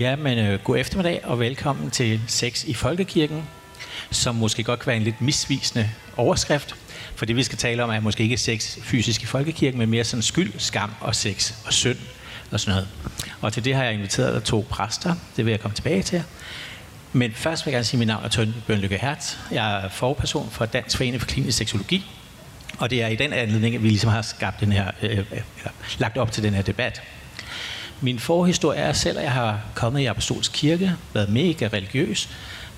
Ja, men øh, god eftermiddag og velkommen til Sex i Folkekirken, som måske godt kan være en lidt misvisende overskrift. For det vi skal tale om er måske ikke sex fysisk i Folkekirken, men mere sådan skyld, skam og sex og synd og sådan noget. Og til det har jeg inviteret to præster, det vil jeg komme tilbage til. Men først vil jeg gerne sige, at mit navn er Tønde Bønlykke Hertz. Jeg er forperson for Dansk Forening for Klinisk Seksologi. Og det er i den anledning, at vi ligesom har skabt den her, øh, øh, lagt op til den her debat. Min forhistorie er selv, at jeg har kommet i Apostolsk Kirke, været mega religiøs,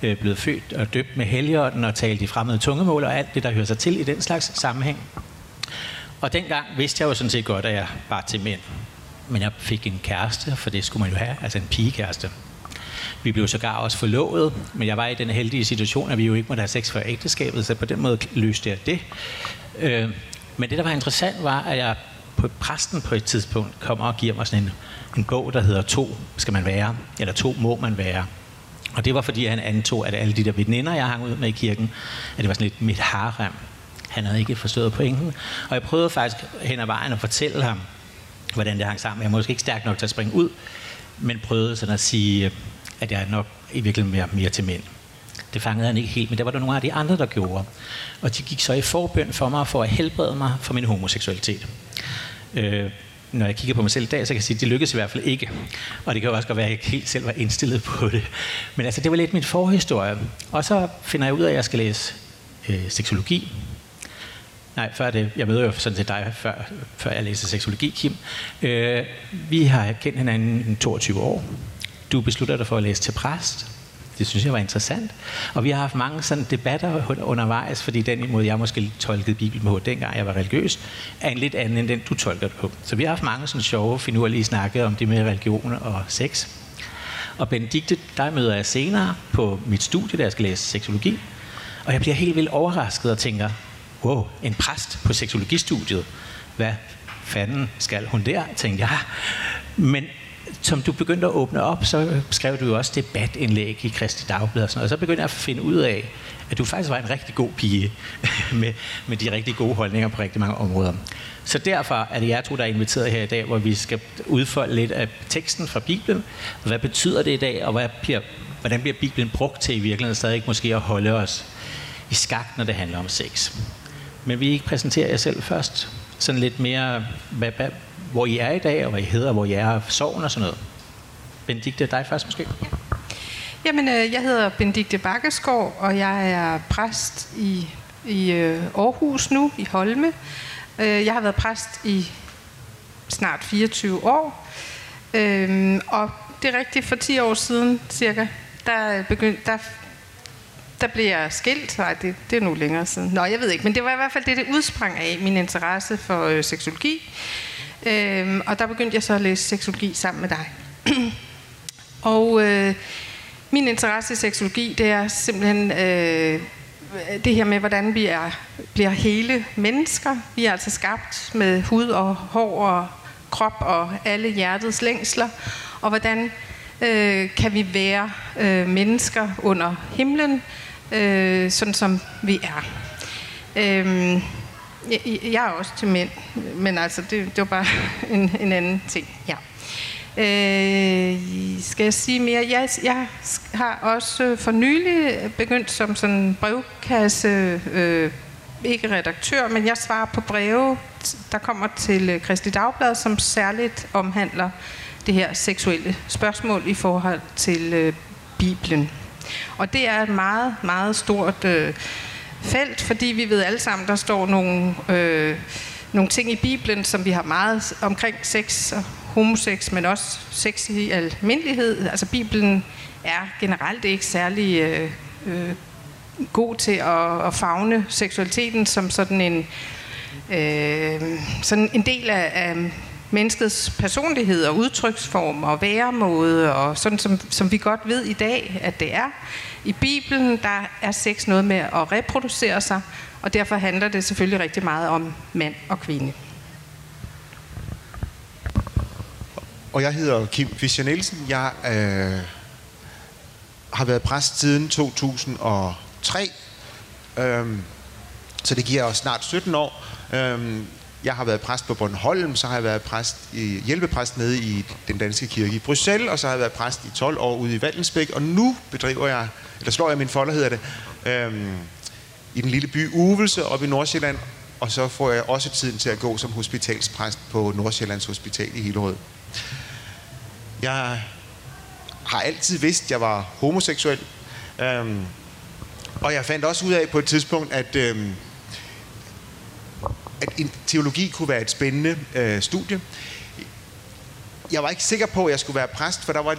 øh, blevet født og døbt med helligånden og talt i fremmede tungemål og alt det, der hører sig til i den slags sammenhæng. Og dengang vidste jeg jo sådan set godt, at jeg var til mænd. Men jeg fik en kæreste, for det skulle man jo have, altså en pigekæreste. Vi blev sågar også forlovet, men jeg var i den heldige situation, at vi jo ikke måtte have sex før ægteskabet, så på den måde løste jeg det. Øh, men det, der var interessant, var, at jeg på præsten på et tidspunkt kommer og giver mig sådan en, en bog, der hedder To skal man være, eller To må man være. Og det var fordi, han antog, at alle de der veninder, jeg hang ud med i kirken, at det var sådan lidt mit harem. Han havde ikke forstået pointen. Og jeg prøvede faktisk hen ad vejen at fortælle ham, hvordan det hang sammen. Jeg er måske ikke stærk nok til at springe ud, men prøvede sådan at sige, at jeg nok i virkeligheden mere, mere til mænd. Det fangede han ikke helt, men det var der nogle af de andre, der gjorde. Og de gik så i forbøn for mig, for at helbrede mig for min homoseksualitet. Øh, når jeg kigger på mig selv i dag, så kan jeg sige, at det lykkedes i hvert fald ikke. Og det kan jo også godt være, at jeg ikke helt selv var indstillet på det. Men altså, det var lidt min forhistorie. Og så finder jeg ud af, at jeg skal læse øh, seksologi. Nej, før det. Jeg møder jo sådan til dig, før, før jeg læser seksologi, Kim. Øh, vi har kendt hinanden i 22 år. Du beslutter dig for at læse til præst. Det synes jeg var interessant. Og vi har haft mange sådan debatter undervejs, fordi den måde, jeg måske tolkede Bibelen på, dengang jeg var religiøs, er en lidt anden end den, du tolker det på. Så vi har haft mange sådan sjove, finurlige snakke om det med religion og sex. Og Benedikte, der møder jeg senere på mit studie, der jeg skal læse seksologi. Og jeg bliver helt vildt overrasket og tænker, wow, en præst på seksologistudiet. Hvad fanden skal hun der, tænkte jeg. Men som du begyndte at åbne op, så øh, skrev du jo også debatindlæg i Kristi Dagblad og sådan noget. Og så begyndte jeg at finde ud af, at du faktisk var en rigtig god pige med, med de rigtig gode holdninger på rigtig mange områder. Så derfor er det jer to, der er inviteret her i dag, hvor vi skal udfolde lidt af teksten fra Bibelen. Hvad betyder det i dag, og hvad bliver, hvordan bliver Bibelen brugt til i virkeligheden stadig måske at holde os i skak, når det handler om sex. Men vi ikke præsentere jer selv først. Sådan lidt mere, hvad, hvad, hvor I er i dag, og hvad I hedder, hvor I er sorgen og sådan noget. Benedikte, dig først måske. Ja. Jamen, øh, jeg hedder Benedikte Bakkeskov, og jeg er præst i, i øh, Aarhus nu, i Holme. Øh, jeg har været præst i snart 24 år. Øhm, og det er rigtigt, for 10 år siden cirka, der, begyndte, der, der blev jeg skilt. Nej, det, det er nu længere siden. Nå, jeg ved ikke, men det var i hvert fald det, det udsprang af, min interesse for øh, seksologi. Øhm, og der begyndte jeg så at læse seksologi sammen med dig. og øh, min interesse i seksologi, det er simpelthen øh, det her med, hvordan vi er, bliver hele mennesker. Vi er altså skabt med hud og hår og krop og alle hjertets længsler. Og hvordan øh, kan vi være øh, mennesker under himlen, øh, sådan som vi er. Øh, jeg, er også til mænd, men altså, det, det var bare en, en anden ting. Ja. Øh, skal jeg sige mere? Jeg, jeg har også for nylig begyndt som sådan brevkasse, øh, ikke redaktør, men jeg svarer på breve, der kommer til øh, Kristi Dagblad, som særligt omhandler det her seksuelle spørgsmål i forhold til øh, Bibelen. Og det er et meget, meget stort øh, felt, fordi vi ved alle sammen, der står nogle, øh, nogle ting i Bibelen, som vi har meget omkring sex og homosex, men også sex i almindelighed. Altså Bibelen er generelt ikke særlig øh, øh, god til at, at fagne seksualiteten som sådan en, øh, sådan en del af, af menneskets personlighed og udtryksform og væremåde, og sådan som, som vi godt ved i dag, at det er. I Bibelen der er sex noget med at reproducere sig, og derfor handler det selvfølgelig rigtig meget om mand og kvinde. Og jeg hedder Kim Fischer Nielsen. Jeg øh, har været præst siden 2003, øhm, så det giver os snart 17 år. Øhm, Jeg har været præst på Bornholm, så har jeg været præst i, hjælpepræst nede i den danske kirke i Bruxelles, og så har jeg været præst i 12 år ude i Valdensbæk, og nu bedriver jeg, eller slår jeg min folder, hedder det, øhm, i den lille by Uvelse op i Nordsjælland, og så får jeg også tiden til at gå som hospitalspræst på Nordsjællands Hospital i Hillerød. Jeg har altid vidst, at jeg var homoseksuel. Øhm, og jeg fandt også ud af på et tidspunkt, at, øhm, at en teologi kunne være et spændende øh, studie. Jeg var ikke sikker på, at jeg skulle være præst, for der var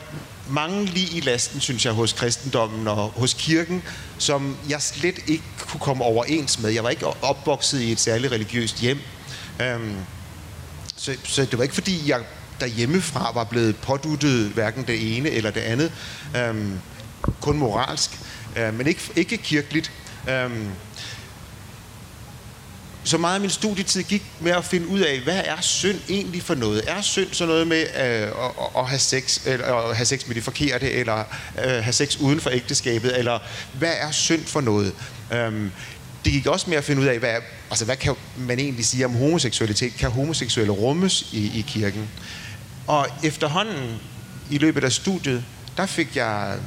mange lige i lasten, synes jeg, hos kristendommen og hos kirken, som jeg slet ikke kunne komme overens med. Jeg var ikke opvokset i et særligt religiøst hjem. Øhm, så, så det var ikke fordi, jeg derhjemmefra var blevet påduttet hverken det ene eller det andet. Øhm, kun moralsk, øh, men ikke, ikke kirkeligt. Øhm, så meget af min studietid gik med at finde ud af, hvad er synd egentlig for noget? Er synd så noget med øh, at, at, have sex, eller at have sex med de forkerte, eller øh, have sex uden for ægteskabet, eller hvad er synd for noget? Øhm, det gik også med at finde ud af, hvad, altså, hvad kan man egentlig sige om homoseksualitet? Kan homoseksuelle rummes i, i kirken? Og efterhånden i løbet af studiet, der fik jeg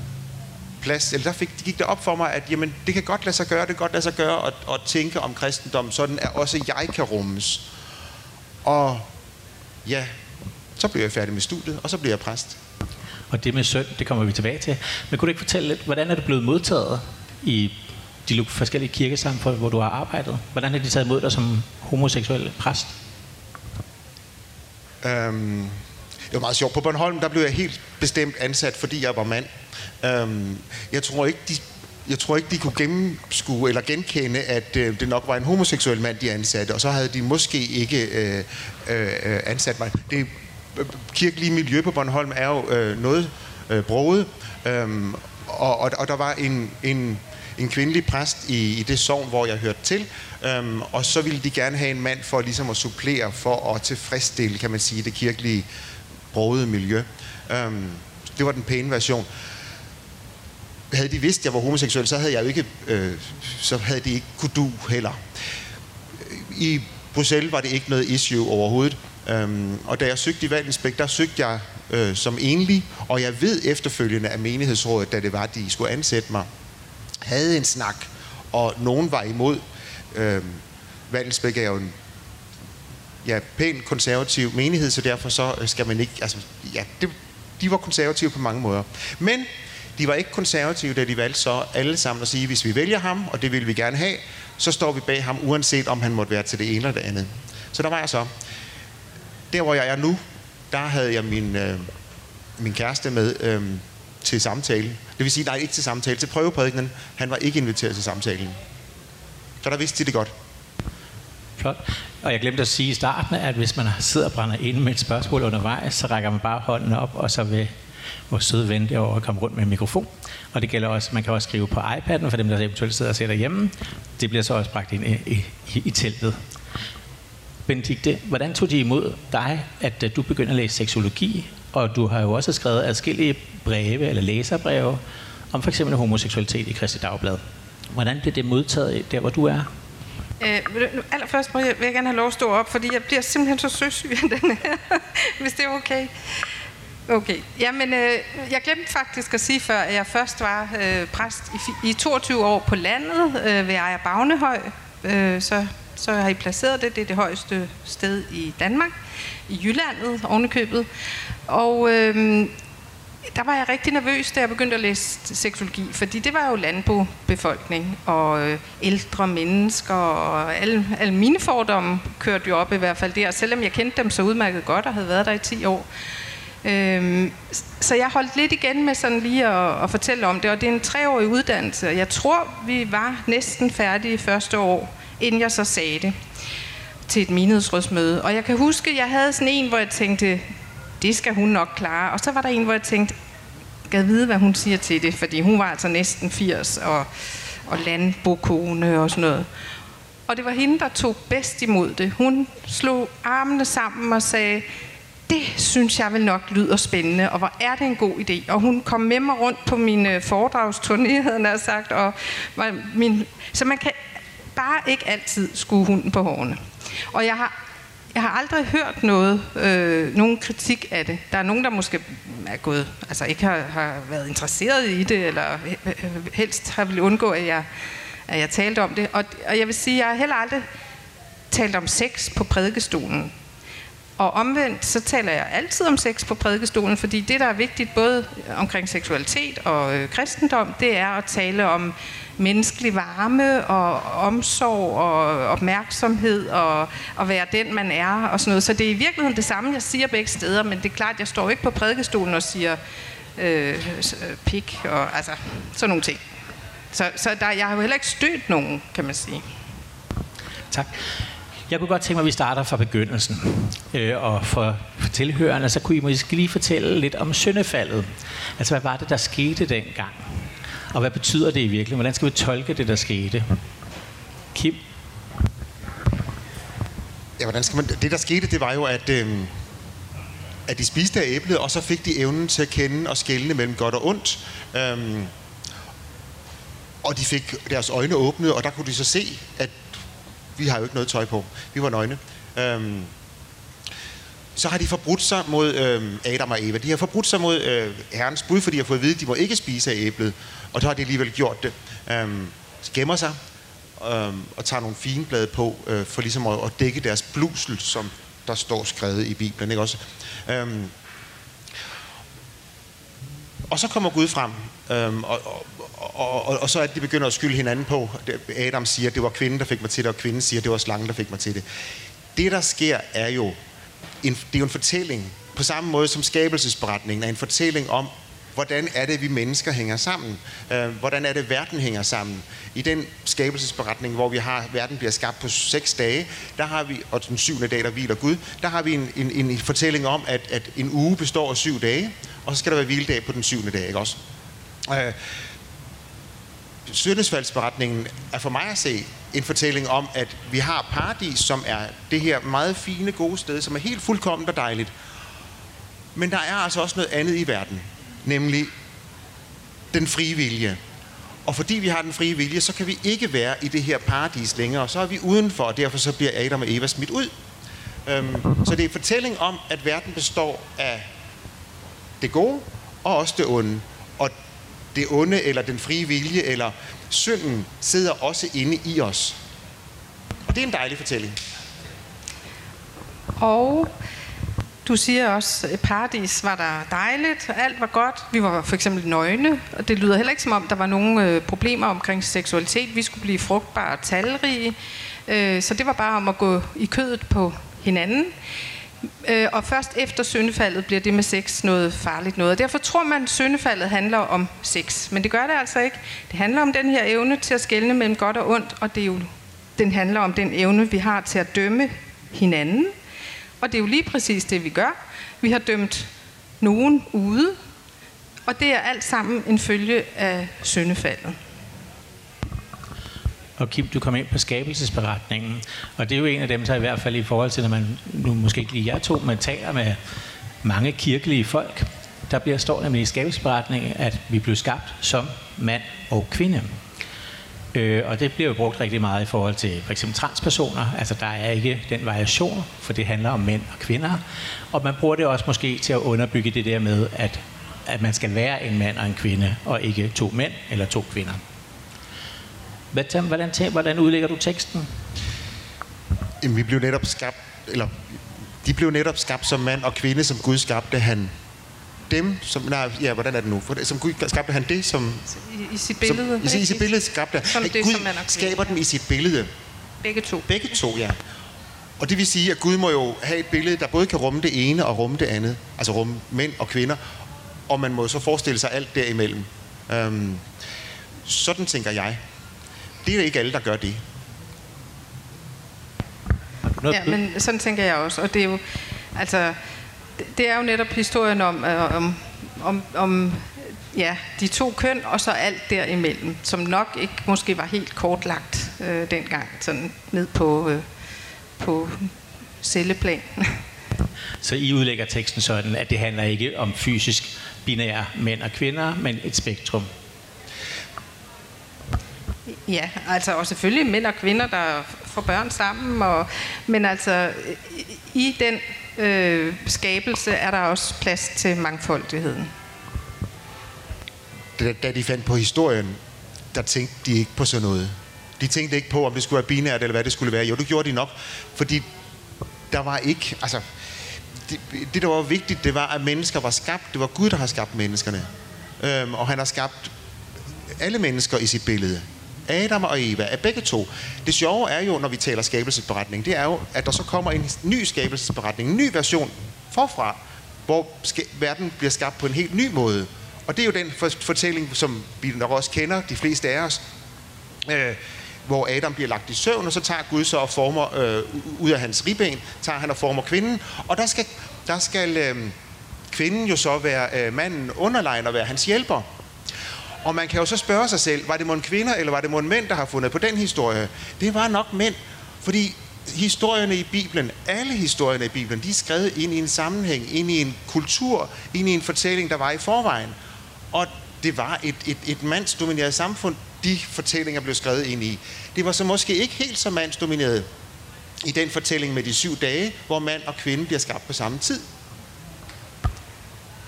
plads, eller der fik, det gik det op for mig, at jamen, det kan godt lade sig gøre, det kan godt lade sig gøre at, at tænke om kristendom, sådan at også jeg kan rummes. Og ja, så blev jeg færdig med studiet, og så blev jeg præst. Og det med søn, det kommer vi tilbage til. Men kunne du ikke fortælle lidt, hvordan er det blevet modtaget i de forskellige kirkesamfund, hvor du har arbejdet? Hvordan har de taget imod dig som homoseksuel præst? Det var meget sjovt. På Bornholm, der blev jeg helt bestemt ansat, fordi jeg var mand. Øhm, jeg tror ikke, de jeg tror ikke, de kunne gennemskue eller genkende, at øh, det nok var en homoseksuel mand, de ansatte, og så havde de måske ikke øh, øh, ansat mig. Det øh, kirkelige miljø på Bornholm er jo øh, noget øh, broget, øh, og, og, og der var en, en, en kvindelig præst i, i det sogn, hvor jeg hørte til, øh, og så ville de gerne have en mand for ligesom at supplere, for at tilfredsstille, kan man sige, det kirkelige brogede miljø. Øhm, det var den pæne version havde de vidst, at jeg var homoseksuel, så havde jeg jo ikke, øh, så havde de ikke kunne du heller. I Bruxelles var det ikke noget issue overhovedet. Øhm, og da jeg søgte i Valdensbæk, der søgte jeg øh, som enlig, og jeg ved efterfølgende af menighedsrådet, da det var, de skulle ansætte mig, havde en snak, og nogen var imod. Øhm, Valdensbæk er jo en ja, pænt konservativ menighed, så derfor så øh, skal man ikke, altså, ja, det, de var konservative på mange måder. Men de var ikke konservative, da de valgte så alle sammen at sige, hvis vi vælger ham, og det vil vi gerne have, så står vi bag ham, uanset om han måtte være til det ene eller det andet. Så der var jeg så. Der, hvor jeg er nu, der havde jeg min, øh, min kæreste med øh, til samtale. Det vil sige, nej, ikke til samtale, til prøveprædikenen. Han var ikke inviteret til samtalen. Så der vidste de det godt. Flot. Og jeg glemte at sige i starten, at hvis man sidder og brænder ind med et spørgsmål undervejs, så rækker man bare hånden op, og så vil vores søde ven derovre komme rundt med en mikrofon. Og det gælder også, man kan også skrive på iPad'en, for dem, der eventuelt sidder og ser derhjemme. Det bliver så også bragt ind i, i, i, teltet. Benedikte, hvordan tog de imod dig, at øh, du begyndte at læse seksologi, og du har jo også skrevet adskillige breve eller læserbreve om for eksempel homoseksualitet i Kristi Dagblad. Hvordan blev det modtaget der, hvor du er? Øh, allerførst må jeg, vil jeg gerne have lov at stå op, fordi jeg bliver simpelthen så søsyg af den her, hvis det er okay. Okay. Jamen, øh, jeg glemte faktisk at sige før, at jeg først var øh, præst i, i 22 år på landet øh, ved Ejer Bagnehøj. Øh, så, så har I placeret det. Det er det højeste sted i Danmark. I Jyllandet, ovenikøbet. Og øh, der var jeg rigtig nervøs, da jeg begyndte at læse seksologi, fordi det var jo landbobefolkning og øh, ældre mennesker, og alle, alle mine fordomme kørte jo op i hvert fald der, selvom jeg kendte dem så udmærket godt og havde været der i 10 år. Øhm, så jeg holdt lidt igen med sådan lige at, at fortælle om det, og det er en treårig uddannelse. og Jeg tror, vi var næsten færdige første år, inden jeg så sagde det til et menighedsrådsmøde. Og jeg kan huske, jeg havde sådan en, hvor jeg tænkte, det skal hun nok klare. Og så var der en, hvor jeg tænkte, gad vide, hvad hun siger til det, fordi hun var altså næsten 80 og, og landbokone og sådan noget. Og det var hende, der tog bedst imod det. Hun slog armene sammen og sagde, det synes jeg vel nok lyder spændende, og hvor er det en god idé. Og hun kom med mig rundt på min øh, foredragsturné, havde jeg sagt, og var min, så man kan bare ikke altid skue hunden på hårene. Og jeg har jeg har aldrig hørt noget, øh, nogen kritik af det. Der er nogen, der måske er gået, altså ikke har, har været interesseret i det, eller helst har ville undgå, at jeg, at jeg talte om det. Og, og jeg vil sige, jeg har heller aldrig talt om sex på prædikestolen. Og omvendt, så taler jeg altid om sex på prædikestolen, fordi det, der er vigtigt både omkring seksualitet og øh, kristendom, det er at tale om menneskelig varme og omsorg og opmærksomhed og at være den, man er og sådan noget. Så det er i virkeligheden det samme, jeg siger begge steder, men det er klart, jeg står ikke på prædikestolen og siger øh, pik og altså sådan nogle ting. Så, så der, jeg har jo heller ikke stødt nogen, kan man sige. Tak. Jeg kunne godt tænke mig, at vi starter fra begyndelsen. Øh, og for, for tilhørende, så kunne I måske lige fortælle lidt om syndefaldet. Altså, hvad var det, der skete dengang? Og hvad betyder det i virkeligheden? Hvordan skal vi tolke det, der skete? Kim? Ja, hvordan skal man... Det, der skete, det var jo, at, øh, at de spiste af æblet, og så fik de evnen til at kende og skelne mellem godt og ondt. Øhm, og de fik deres øjne åbnet, og der kunne de så se, at vi har jo ikke noget tøj på. Vi var nøgne. Øhm, så har de forbrudt sig mod øhm, Adam og Eva. De har forbrudt sig mod øh, Herrens bud, fordi de har fået at vide, at de må ikke spise af æblet. Og så har de alligevel gjort det. Øhm, gemmer sig øhm, og tager nogle fine blade på, øh, for ligesom at, at dække deres blusel, som der står skrevet i Bibelen. Ikke også? Øhm, og så kommer Gud frem, øhm, og, og, og, og, og så er de begynder at skylde hinanden på. Adam siger, at det var kvinden, der fik mig til det, og kvinden siger, at det var slangen, der fik mig til det. Det, der sker, er jo en, det er jo en fortælling, på samme måde som skabelsesberetningen er en fortælling om, hvordan er det, vi mennesker hænger sammen? Øh, hvordan er det, verden hænger sammen? I den skabelsesberetning, hvor vi har, at verden bliver skabt på seks dage, der har vi, og den syvende dag, der hviler Gud, der har vi en, en, en fortælling om, at, at en uge består af syv dage, og så skal der være hviledag på den syvende dag, ikke også? Øh, Øh, Søndesfaldsberetningen er for mig at se en fortælling om, at vi har paradis, som er det her meget fine, gode sted, som er helt fuldkommen og dejligt. Men der er altså også noget andet i verden, nemlig den frie vilje. Og fordi vi har den frie vilje, så kan vi ikke være i det her paradis længere. Så er vi udenfor, og derfor så bliver Adam og Eva smidt ud. Øhm, så det er en fortælling om, at verden består af det gode og også det onde. Og det onde, eller den frie vilje, eller synden, sidder også inde i os. Og det er en dejlig fortælling. Og du siger også, at paradis var der dejligt, alt var godt. Vi var for eksempel nøgne, og det lyder heller ikke som om, der var nogen øh, problemer omkring seksualitet. Vi skulle blive frugtbare og talrige. Øh, så det var bare om at gå i kødet på hinanden. Øh, og først efter syndefaldet bliver det med sex noget farligt noget. Derfor tror man, at syndefaldet handler om sex. Men det gør det altså ikke. Det handler om den her evne til at skelne mellem godt og ondt, og det er jo, den handler om den evne, vi har til at dømme hinanden. Og det er jo lige præcis det, vi gør. Vi har dømt nogen ude, og det er alt sammen en følge af syndefaldet. Og Kim, du kom ind på skabelsesberetningen, og det er jo en af dem, der i hvert fald i forhold til, når man nu måske ikke lige jeg to, men taler med mange kirkelige folk, der bliver står nemlig i skabelsesberetningen, at vi blev skabt som mand og kvinde. Øh, og det bliver jo brugt rigtig meget i forhold til for eksempel transpersoner. Altså der er ikke den variation, for det handler om mænd og kvinder. Og man bruger det også måske til at underbygge det der med, at, at man skal være en mand og en kvinde, og ikke to mænd eller to kvinder. Hvad, hvordan, hvordan udlægger du teksten? Jamen, vi blev netop skabt, eller de blev netop skabt som mand og kvinde, som Gud skabte han dem, som, nej, ja, hvordan er det nu? For, som Gud skabte han det, som... I, i sit billede. Som, i, i sit billede skabte han. Som det, Gud som man skaber dem i sit billede. Begge to. Begge to, ja. Og det vil sige, at Gud må jo have et billede, der både kan rumme det ene og rumme det andet. Altså rumme mænd og kvinder. Og man må så forestille sig alt derimellem. Øhm, sådan tænker jeg. Det er ikke alle, der gør det. Ja, men sådan tænker jeg også. Og det er jo, altså, det er jo netop historien om, øh, om, om, om ja, de to køn, og så alt derimellem, som nok ikke måske var helt kortlagt øh, dengang, sådan ned på, øh, på celleplan. Så I udlægger teksten sådan, at det handler ikke om fysisk binære mænd og kvinder, men et spektrum. Ja, altså og selvfølgelig mænd og kvinder, der får børn sammen, og, men altså i den øh, skabelse er der også plads til mangfoldigheden. Da, da de fandt på historien, der tænkte de ikke på sådan noget. De tænkte ikke på, om det skulle være binært, eller hvad det skulle være. Jo, det gjorde de nok, fordi der var ikke... Altså, det, det, der var vigtigt, det var, at mennesker var skabt. Det var Gud, der har skabt menneskerne. Øhm, og han har skabt alle mennesker i sit billede. Adam og Eva er begge to. Det sjove er jo, når vi taler skabelsesberetning, det er jo, at der så kommer en ny skabelsesberetning, en ny version forfra, hvor verden bliver skabt på en helt ny måde. Og det er jo den fortælling, som vi nok også kender, de fleste af os, øh, hvor Adam bliver lagt i søvn, og så tager Gud så og former, øh, ud af hans ribben, tager han og former kvinden, og der skal, der skal øh, kvinden jo så være øh, manden underlegen og være hans hjælper. Og man kan jo så spørge sig selv, var det mon kvinder, eller var det mon mænd, der har fundet på den historie? Det var nok mænd, fordi historierne i Bibelen, alle historierne i Bibelen, de er skrevet ind i en sammenhæng, ind i en kultur, ind i en fortælling, der var i forvejen. Og det var et, et, et mandsdomineret samfund, de fortællinger blev skrevet ind i. Det var så måske ikke helt så mandsdomineret i den fortælling med de syv dage, hvor mand og kvinde bliver skabt på samme tid.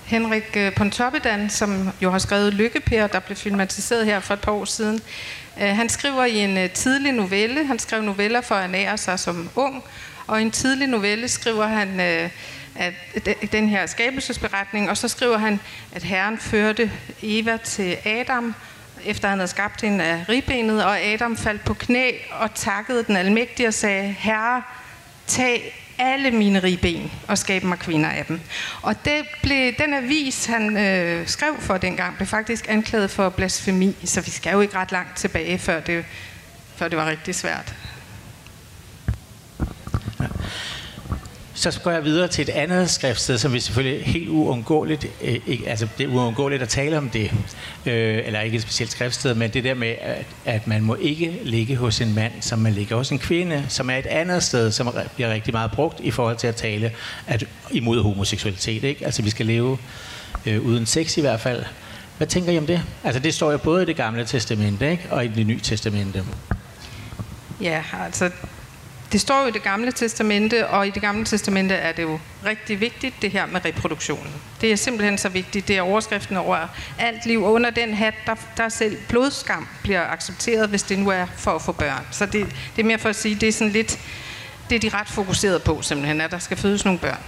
Henrik øh, Pontoppidan, som jo har skrevet Lykkeper, der blev filmatiseret her for et par år siden, øh, han skriver i en øh, tidlig novelle, han skrev noveller for at ernære sig som ung, og i en tidlig novelle skriver han at den her skabelsesberetning, og så skriver han, at Herren førte Eva til Adam, efter han havde skabt hende af ribbenet, og Adam faldt på knæ og takkede den almægtige og sagde, Herre, tag alle mine ribben og skabe mig kvinder af dem. Og det blev, den avis, han øh, skrev for dengang, blev faktisk anklaget for blasfemi, så vi skal jo ikke ret langt tilbage, før det, før det var rigtig svært. Så går jeg videre til et andet skriftsted, som vi selvfølgelig helt uundgåeligt, øh, ikke, altså det er uundgåeligt at tale om det, øh, eller ikke et specielt skriftsted, men det der med, at, at man må ikke ligge hos en mand, som man ligger hos en kvinde, som er et andet sted, som bliver rigtig meget brugt i forhold til at tale at, imod homoseksualitet. Ikke? Altså vi skal leve øh, uden sex i hvert fald. Hvad tænker I om det? Altså det står jo både i det gamle testamente ikke? og i det nye testamente. Ja, altså det står jo i det gamle testamente, og i det gamle testamente er det jo rigtig vigtigt, det her med reproduktionen. Det er simpelthen så vigtigt. Det er overskriften over alt liv. Og under den hat, der, der selv blodskam bliver accepteret, hvis det nu er for at få børn. Så det, det er mere for at sige, det er sådan lidt, det er de ret fokuseret på simpelthen, at der skal fødes nogle børn.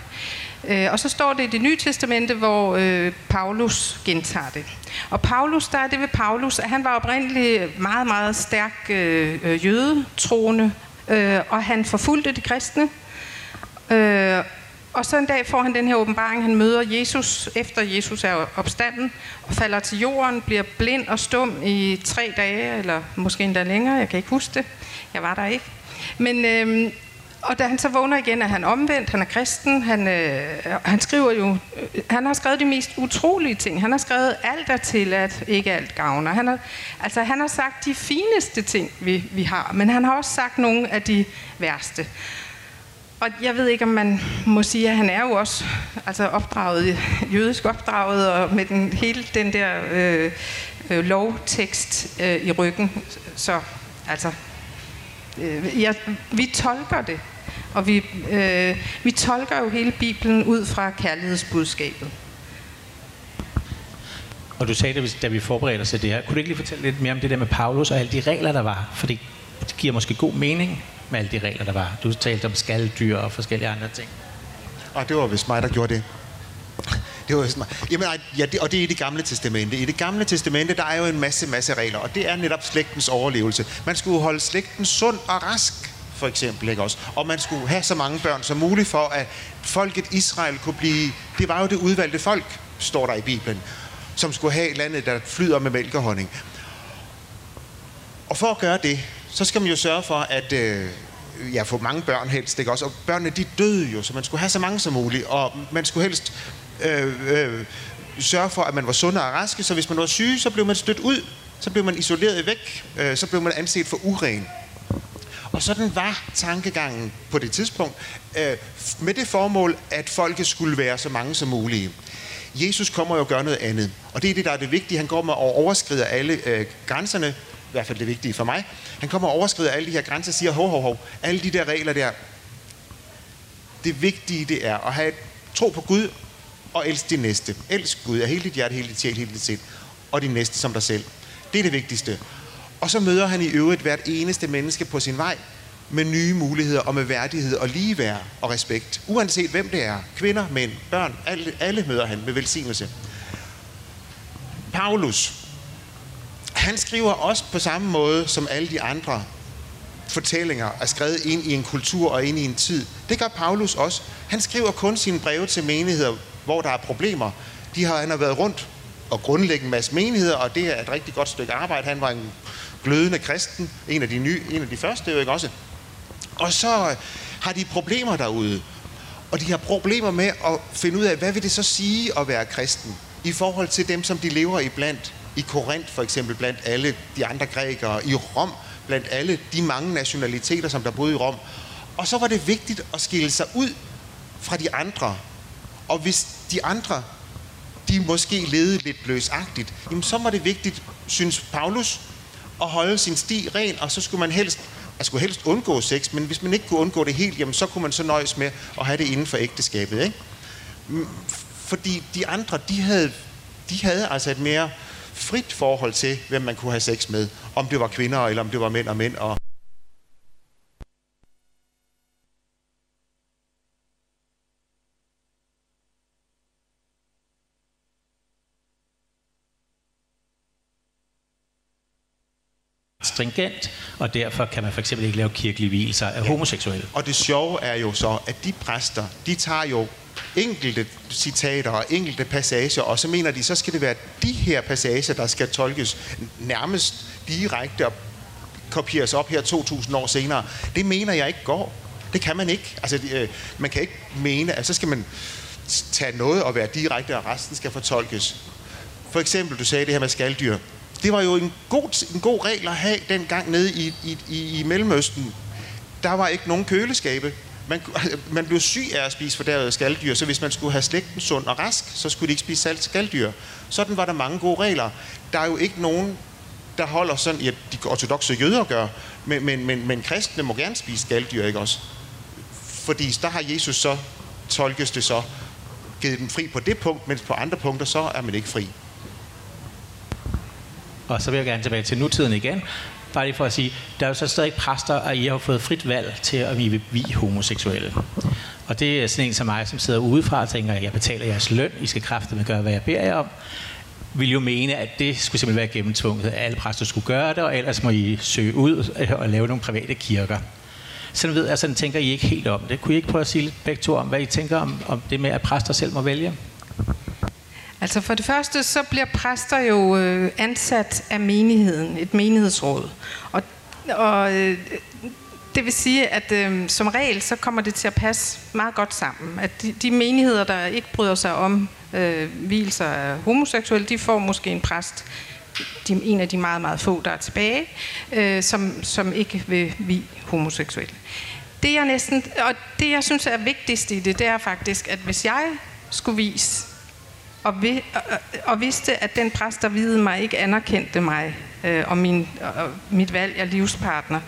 Øh, og så står det i det nye testamente, hvor øh, Paulus gentager det. Og Paulus, der er det ved Paulus, at han var oprindeligt meget, meget stærk øh, øh jøde, troende øh, og han forfulgte de kristne. Øh, og så en dag får han den her åbenbaring, han møder Jesus, efter Jesus er opstanden, og falder til jorden, bliver blind og stum i tre dage, eller måske endda længere, jeg kan ikke huske det, jeg var der ikke. Men, øh, og da han så vågner igen, er han omvendt, han er kristen, han, øh, han skriver jo, øh, han har skrevet de mest utrolige ting. Han har skrevet alt er til, at ikke alt gavner. Han har, altså han har sagt de fineste ting, vi, vi har, men han har også sagt nogle af de værste. Og jeg ved ikke, om man må sige, at han er jo også altså opdraget, jødisk opdraget, og med den, hele den der øh, øh, lovtekst øh, i ryggen. Så altså, øh, ja, vi tolker det. Og vi, øh, vi tolker jo hele Bibelen ud fra kærlighedsbudskabet. Og du sagde, da vi, da vi forberedte os til det her, kunne du ikke lige fortælle lidt mere om det der med Paulus og alle de regler, der var? Fordi det giver måske god mening med alle de regler, der var. Du talte om skalddyr og forskellige andre ting. Og det var vist mig, der gjorde det. Det var sådan, jamen, ja, det, og det er i det gamle testamente. I det gamle testamente, der er jo en masse, masse regler, og det er netop slægtens overlevelse. Man skulle holde slægten sund og rask, for eksempel, ikke også? Og man skulle have så mange børn som muligt for, at folket Israel kunne blive... Det var jo det udvalgte folk, står der i Bibelen, som skulle have landet, der flyder med mælk og honning. Og for at gøre det, så skal man jo sørge for, at øh, ja, få mange børn helst, ikke også? Og børnene, de døde jo, så man skulle have så mange som muligt, og man skulle helst øh, øh, sørge for, at man var sunde og raske, så hvis man var syg, så blev man stødt ud, så blev man isoleret væk, øh, så blev man anset for uren. Og sådan var tankegangen på det tidspunkt, øh, med det formål, at folket skulle være så mange som muligt. Jesus kommer jo og gør noget andet, og det er det, der er det vigtige. Han kommer og overskrider alle øh, grænserne, i hvert fald det vigtige for mig. Han kommer og overskrider alle de her grænser og siger, hov, hov, hov, alle de der regler der, Det vigtige det er at have tro på Gud og elsk din næste. Elsk Gud af hele dit hjerte, hele dit sjæl, hele dit sind. Og din næste som dig selv. Det er det vigtigste. Og så møder han i øvrigt hvert eneste menneske på sin vej med nye muligheder og med værdighed og ligeværd og respekt. Uanset hvem det er. Kvinder, mænd, børn, alle, alle møder han med velsignelse. Paulus, han skriver også på samme måde som alle de andre fortællinger er skrevet ind i en kultur og ind i en tid. Det gør Paulus også. Han skriver kun sine breve til menigheder, hvor der er problemer. De har, han har været rundt og grundlægge en masse menigheder, og det er et rigtig godt stykke arbejde. Han var en glødende kristen, en af de, nye, en af de første, jo ikke også? Og så øh, har de problemer derude. Og de har problemer med at finde ud af, hvad vil det så sige at være kristen? I forhold til dem, som de lever i blandt. I Korinth for eksempel, blandt alle de andre grækere. I Rom, blandt alle de mange nationaliteter, som der boede i Rom. Og så var det vigtigt at skille sig ud fra de andre. Og hvis de andre, de måske levede lidt løsagtigt, jamen så var det vigtigt, synes Paulus, at holde sin sti ren, og så skulle man helst man skulle helst undgå sex, men hvis man ikke kunne undgå det helt, jamen så kunne man så nøjes med at have det inden for ægteskabet. Ikke? Mm, fordi de andre, de havde, de havde altså et mere frit forhold til, hvem man kunne have sex med. Om det var kvinder, eller om det var mænd og mænd. Og stringent, og derfor kan man for eksempel ikke lave kirkelige hvielser af ja. homoseksuelle. Og det sjove er jo så, at de præster, de tager jo enkelte citater og enkelte passager, og så mener de, så skal det være de her passager, der skal tolkes nærmest direkte og kopieres op her 2000 år senere. Det mener jeg ikke går. Det kan man ikke. Altså, øh, man kan ikke mene, at så skal man tage noget og være direkte, og resten skal fortolkes. For eksempel, du sagde det her med skalddyr. Det var jo en god, en god regel at have dengang nede i, i, i, i Mellemøsten. Der var ikke nogen køleskabe. Man, man blev syg af at spise fordærvede skalddyr, så hvis man skulle have slægten sund og rask, så skulle de ikke spise salt skalddyr. Sådan var der mange gode regler. Der er jo ikke nogen, der holder sådan, ja, de ortodoxe jøder gør, men, men, men, men kristne må gerne spise skalddyr, ikke også? Fordi der har Jesus så, tolkes det så, givet dem fri på det punkt, mens på andre punkter, så er man ikke fri. Og så vil jeg gerne tilbage til nutiden igen. Bare lige for at sige, der er jo så stadig præster, og I har fået frit valg til at blive vi homoseksuelle. Og det er sådan en som mig, som sidder udefra og tænker, at jeg betaler jeres løn, I skal med gøre, hvad jeg beder jer om. Vil jo mene, at det skulle simpelthen være gennemtvunget, at alle præster skulle gøre det, og ellers må I søge ud øh, og lave nogle private kirker. Sådan ved jeg, sådan tænker I ikke helt om det. Kunne I ikke prøve at sige lidt begge to om, hvad I tænker om, om det med, at præster selv må vælge? Altså for det første, så bliver præster jo øh, ansat af menigheden, et menighedsråd. Og, og øh, det vil sige, at øh, som regel, så kommer det til at passe meget godt sammen. At de, de menigheder, der ikke bryder sig om øh, hvilser af homoseksuelle, de får måske en præst, de, en af de meget, meget få, der er tilbage, øh, som, som ikke vil vi homoseksuelle. Det jeg næsten, og det jeg synes er vigtigst i det, det er faktisk, at hvis jeg skulle vise og, vi, og, og vidste, at den præst, der videde mig, ikke anerkendte mig øh, og, min, og mit valg af livspartner.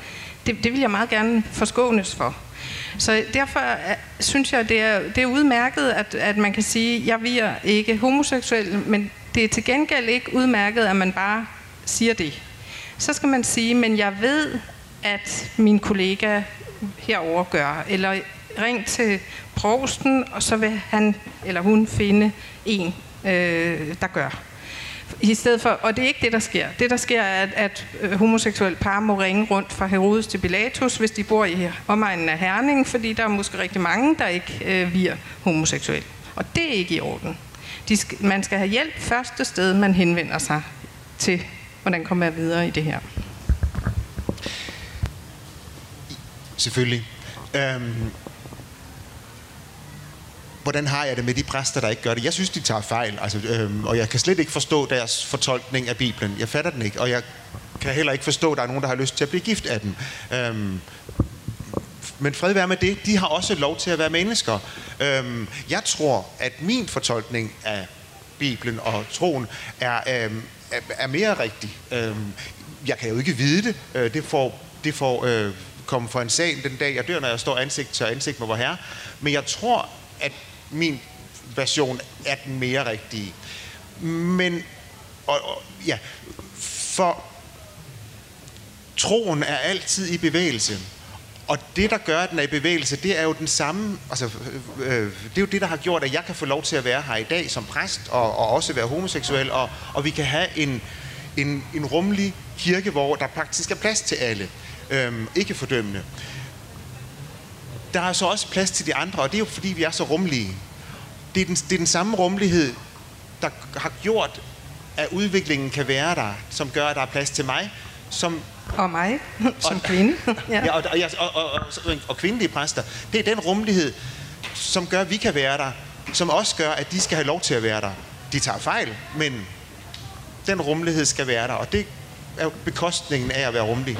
Det, det vil jeg meget gerne forskånes for. Så derfor øh, synes jeg, det er, det er udmærket, at, at man kan sige, at jeg er ikke homoseksuel, men det er til gengæld ikke udmærket, at man bare siger det. Så skal man sige, men jeg ved, at min kollega herover gør, eller ring til provsten, og så vil han eller hun finde en, øh, der gør. I stedet for, og det er ikke det, der sker. Det, der sker, er, at, at øh, homoseksuelle par må ringe rundt fra Herodes til Pilatus, hvis de bor i omegnen af Herning, fordi der er måske rigtig mange, der ikke øh, virer homoseksuelle. Og det er ikke i orden. De skal, man skal have hjælp første sted, man henvender sig til, hvordan kommer jeg videre i det her. Selvfølgelig. Øhm, hvordan har jeg det med de præster, der ikke gør det? Jeg synes, de tager fejl, altså, øhm, og jeg kan slet ikke forstå deres fortolkning af Bibelen. Jeg fatter den ikke, og jeg kan heller ikke forstå, at der er nogen, der har lyst til at blive gift af den. Øhm, men fred være med det. De har også lov til at være mennesker. Øhm, jeg tror, at min fortolkning af Bibelen og troen er, øhm, er, er mere rigtig. Øhm, jeg kan jo ikke vide det. Øh, det får, det får øh, komme for en sag den dag, jeg dør, når jeg står ansigt til ansigt med vor herre. Men jeg tror, at min version er den mere rigtige. Men, og, og, ja, for troen er altid i bevægelse. Og det, der gør, at den er i bevægelse, det er jo den samme, altså, øh, øh, det er jo det, der har gjort, at jeg kan få lov til at være her i dag som præst, og, og også være homoseksuel, og, og vi kan have en, en, en rummelig kirke, hvor der faktisk er plads til alle. Øhm, ikke fordømmende. Der er så også plads til de andre, og det er jo fordi, vi er så rummelige. Det er den, det er den samme rummelighed, der har gjort, at udviklingen kan være der, som gør, at der er plads til mig, som Og mig, som Og- kvinde. Ja. Ja, og, og, og, og, og, og kvindelige præster. Det er den rummelighed, som gør, at vi kan være der, som også gør, at de skal have lov til at være der. De tager fejl, men den rummelighed skal være der, og det er bekostningen af at være rummelig.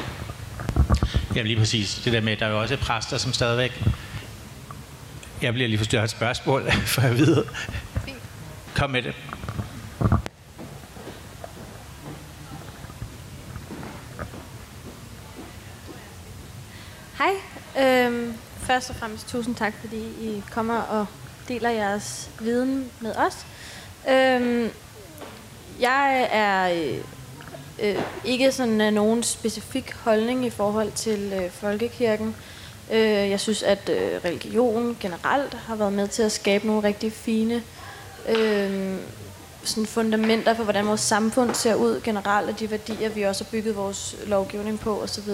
Jamen lige præcis. Det der med, at der er jo også præster, som stadigvæk... Jeg bliver lige forstyrret et spørgsmål, for jeg ved. Kom med det. Hej. Øhm, først og fremmest tusind tak, fordi I kommer og deler jeres viden med os. Øhm, jeg er øh, øh, ikke sådan af nogen specifik holdning i forhold til øh, folkekirken. Øh, jeg synes, at øh, religion generelt har været med til at skabe nogle rigtig fine øh, sådan fundamenter for, hvordan vores samfund ser ud generelt, og de værdier, vi også har bygget vores lovgivning på osv.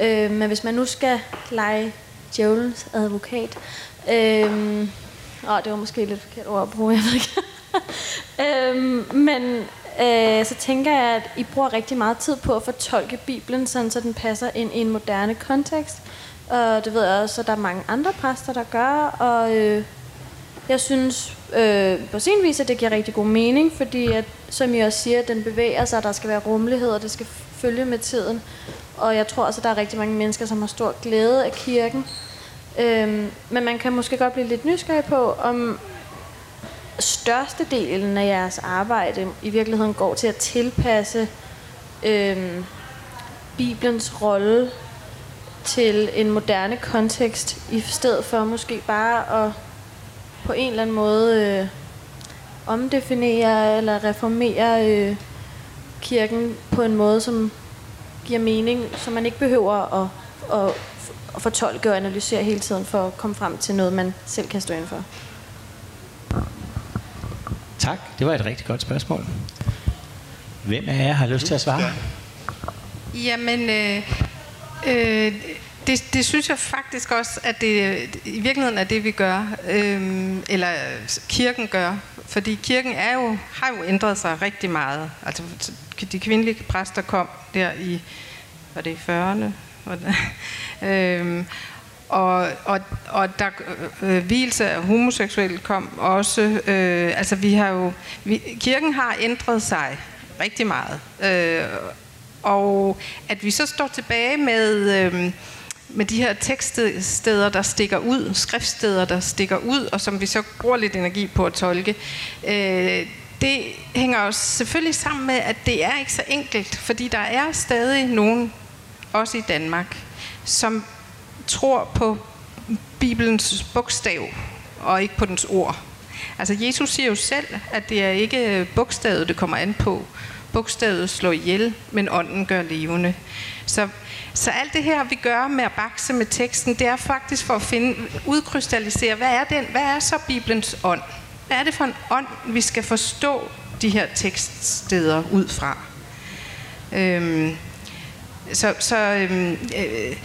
Øh, men hvis man nu skal lege djævelens advokat, øh, åh, det var måske lidt forkert ord at bruge, jeg ved ikke. øh, men øh, så tænker jeg, at I bruger rigtig meget tid på at fortolke Bibelen, sådan, så den passer ind i en moderne kontekst. Og det ved jeg også, at der er mange andre præster, der gør, og øh, jeg synes øh, på sin vis, at det giver rigtig god mening, fordi at, som I også siger, at den bevæger sig, der skal være rummelighed, og det skal følge med tiden. Og jeg tror også, at der er rigtig mange mennesker, som har stor glæde af kirken. Øhm, men man kan måske godt blive lidt nysgerrig på, om størstedelen af jeres arbejde i virkeligheden går til at tilpasse øh, Bibelens rolle til en moderne kontekst, i stedet for måske bare at på en eller anden måde øh, omdefinere eller reformere øh, kirken på en måde, som giver mening, så man ikke behøver at, at, at fortolke og analysere hele tiden for at komme frem til noget, man selv kan stå ind for. Tak. Det var et rigtig godt spørgsmål. Hvem af jer har lyst til at svare? Jamen, øh, øh, det, det synes jeg faktisk også, at det i virkeligheden er det, vi gør, øh, eller kirken gør. Fordi kirken er jo, har jo ændret sig rigtig meget. Altså, de kvindelige præster kom der i, var det i 40'erne? øh, og, og, og der øh, øh hvilelse af homoseksuelle kom også. Øh, altså vi har jo, vi, kirken har ændret sig rigtig meget. Øh, og at vi så står tilbage med, øh, med de her tekststeder, der stikker ud, skriftsteder, der stikker ud, og som vi så bruger lidt energi på at tolke, øh, det hænger jo selvfølgelig sammen med, at det er ikke så enkelt, fordi der er stadig nogen, også i Danmark, som tror på Bibelens bogstav, og ikke på dens ord. Altså Jesus siger jo selv, at det er ikke bogstavet, det kommer an på. Bogstavet slår ihjel, men ånden gør levende. Så, så alt det her, vi gør med at bakse med teksten, det er faktisk for at finde, udkrystallisere, hvad er, den, hvad er så Bibelens ånd? Hvad er det for en ånd, vi skal forstå de her tekststeder ud fra? Øhm, så så øhm, øh,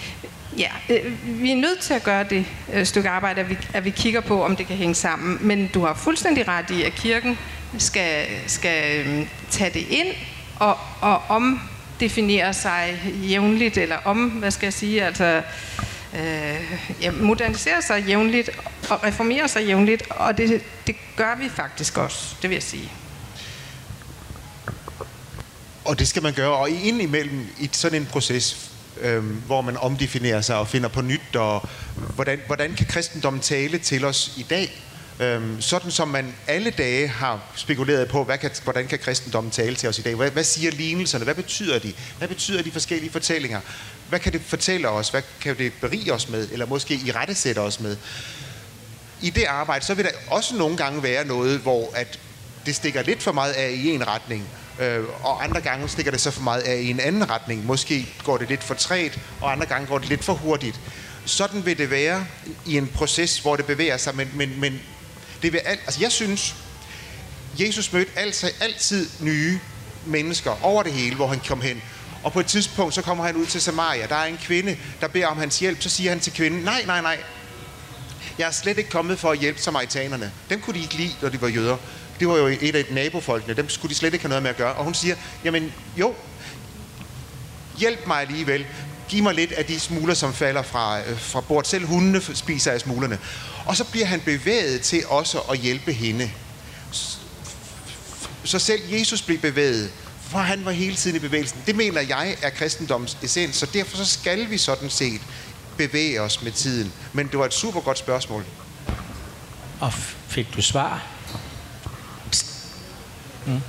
ja, øh, vi er nødt til at gøre det øh, stykke arbejde, at vi, at vi kigger på, om det kan hænge sammen. Men du har fuldstændig ret i, at kirken skal, skal øh, tage det ind og, og omdefinere sig jævnligt, eller om, hvad skal jeg sige, altså øh, ja, modernisere sig jævnligt og reformere sig jævnligt, og det, det gør vi faktisk også, det vil jeg sige. Og det skal man gøre, og indimellem i sådan en proces, øh, hvor man omdefinerer sig og finder på nyt, og hvordan, hvordan kan kristendommen tale til os i dag? Øhm, sådan som man alle dage har spekuleret på, hvad kan, hvordan kan kristendommen tale til os i dag? Hvad, hvad siger lignelserne? Hvad betyder de? Hvad betyder de forskellige fortællinger? Hvad kan det fortælle os? Hvad kan det berige os med? Eller måske i rette sætte os med? I det arbejde, så vil der også nogle gange være noget, hvor at det stikker lidt for meget af i en retning, øh, og andre gange stikker det så for meget af i en anden retning. Måske går det lidt for træt, og andre gange går det lidt for hurtigt. Sådan vil det være i en proces, hvor det bevæger sig, men, men, men det vil alt, altså jeg synes, Jesus mødte altid, altid nye mennesker over det hele, hvor han kom hen. Og på et tidspunkt, så kommer han ud til Samaria. Der er en kvinde, der beder om hans hjælp. Så siger han til kvinden, nej, nej, nej. Jeg er slet ikke kommet for at hjælpe samaritanerne. Dem kunne de ikke lide, når de var jøder. Det var jo et af nabofolkene. Dem skulle de slet ikke have noget med at gøre. Og hun siger, jamen jo, hjælp mig alligevel. Giv mig lidt af de smuler, som falder fra, øh, fra bordet. Selv hundene spiser af smulerne. Og så bliver han bevæget til også at hjælpe hende. Så selv Jesus blev bevæget, for han var hele tiden i bevægelsen. Det mener jeg er kristendommens essens, så derfor så skal vi sådan set bevæge os med tiden. Men det var et super godt spørgsmål. Og fik du svar? Mm.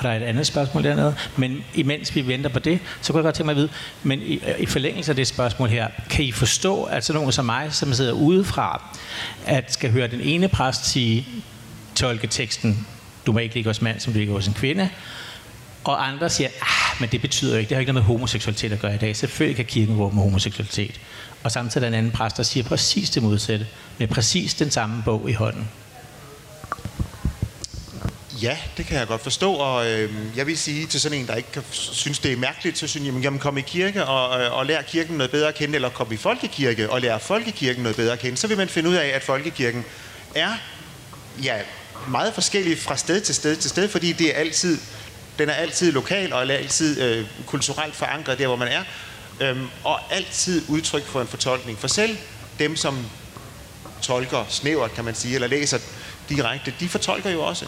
Og der er et andet spørgsmål dernede. Men imens vi venter på det, så kunne jeg godt tænke mig at vide, men i, i forlængelse af det spørgsmål her, kan I forstå, at sådan nogen som mig, som sidder udefra, at skal høre den ene præst sige, tolke teksten, du må ikke ligge hos mand, som du ligger hos en kvinde, og andre siger, ah, men det betyder jo ikke, det har ikke noget med homoseksualitet at gøre i dag. Selvfølgelig kan kirken gå med homoseksualitet. Og samtidig er der en anden præst, der siger præcis det modsatte, med præcis den samme bog i hånden. Ja, det kan jeg godt forstå, og øh, jeg vil sige til sådan en, der ikke kan, synes, det er mærkeligt, så synes jeg, jamen kom i kirke og, øh, og lær kirken noget bedre at kende, eller kom i folkekirke og lær folkekirken noget bedre at kende, så vil man finde ud af, at folkekirken er ja, meget forskellig fra sted til sted til sted, fordi det er altid, den er altid lokal og er altid øh, kulturelt forankret der, hvor man er, øh, og altid udtryk for en fortolkning. For selv dem, som tolker snævert, kan man sige, eller læser direkte, de fortolker jo også.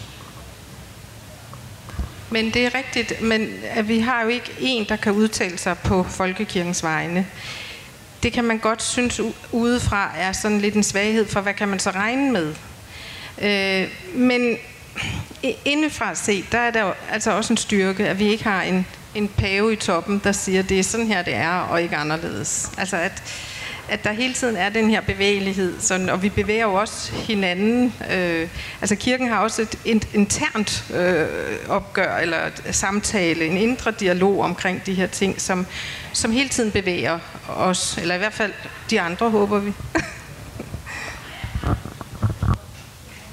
Men det er rigtigt, men at vi har jo ikke en, der kan udtale sig på folkekirkens vegne. Det kan man godt synes udefra er sådan lidt en svaghed, for hvad kan man så regne med? Øh, men indefra set, der er der jo altså også en styrke, at vi ikke har en, en pave i toppen, der siger, det er sådan her, det er, og ikke anderledes. Altså at at der hele tiden er den her bevægelighed, sådan, og vi bevæger jo også hinanden. Øh, altså kirken har også et internt øh, opgør, eller samtale, en indre dialog omkring de her ting, som, som hele tiden bevæger os, eller i hvert fald de andre, håber vi.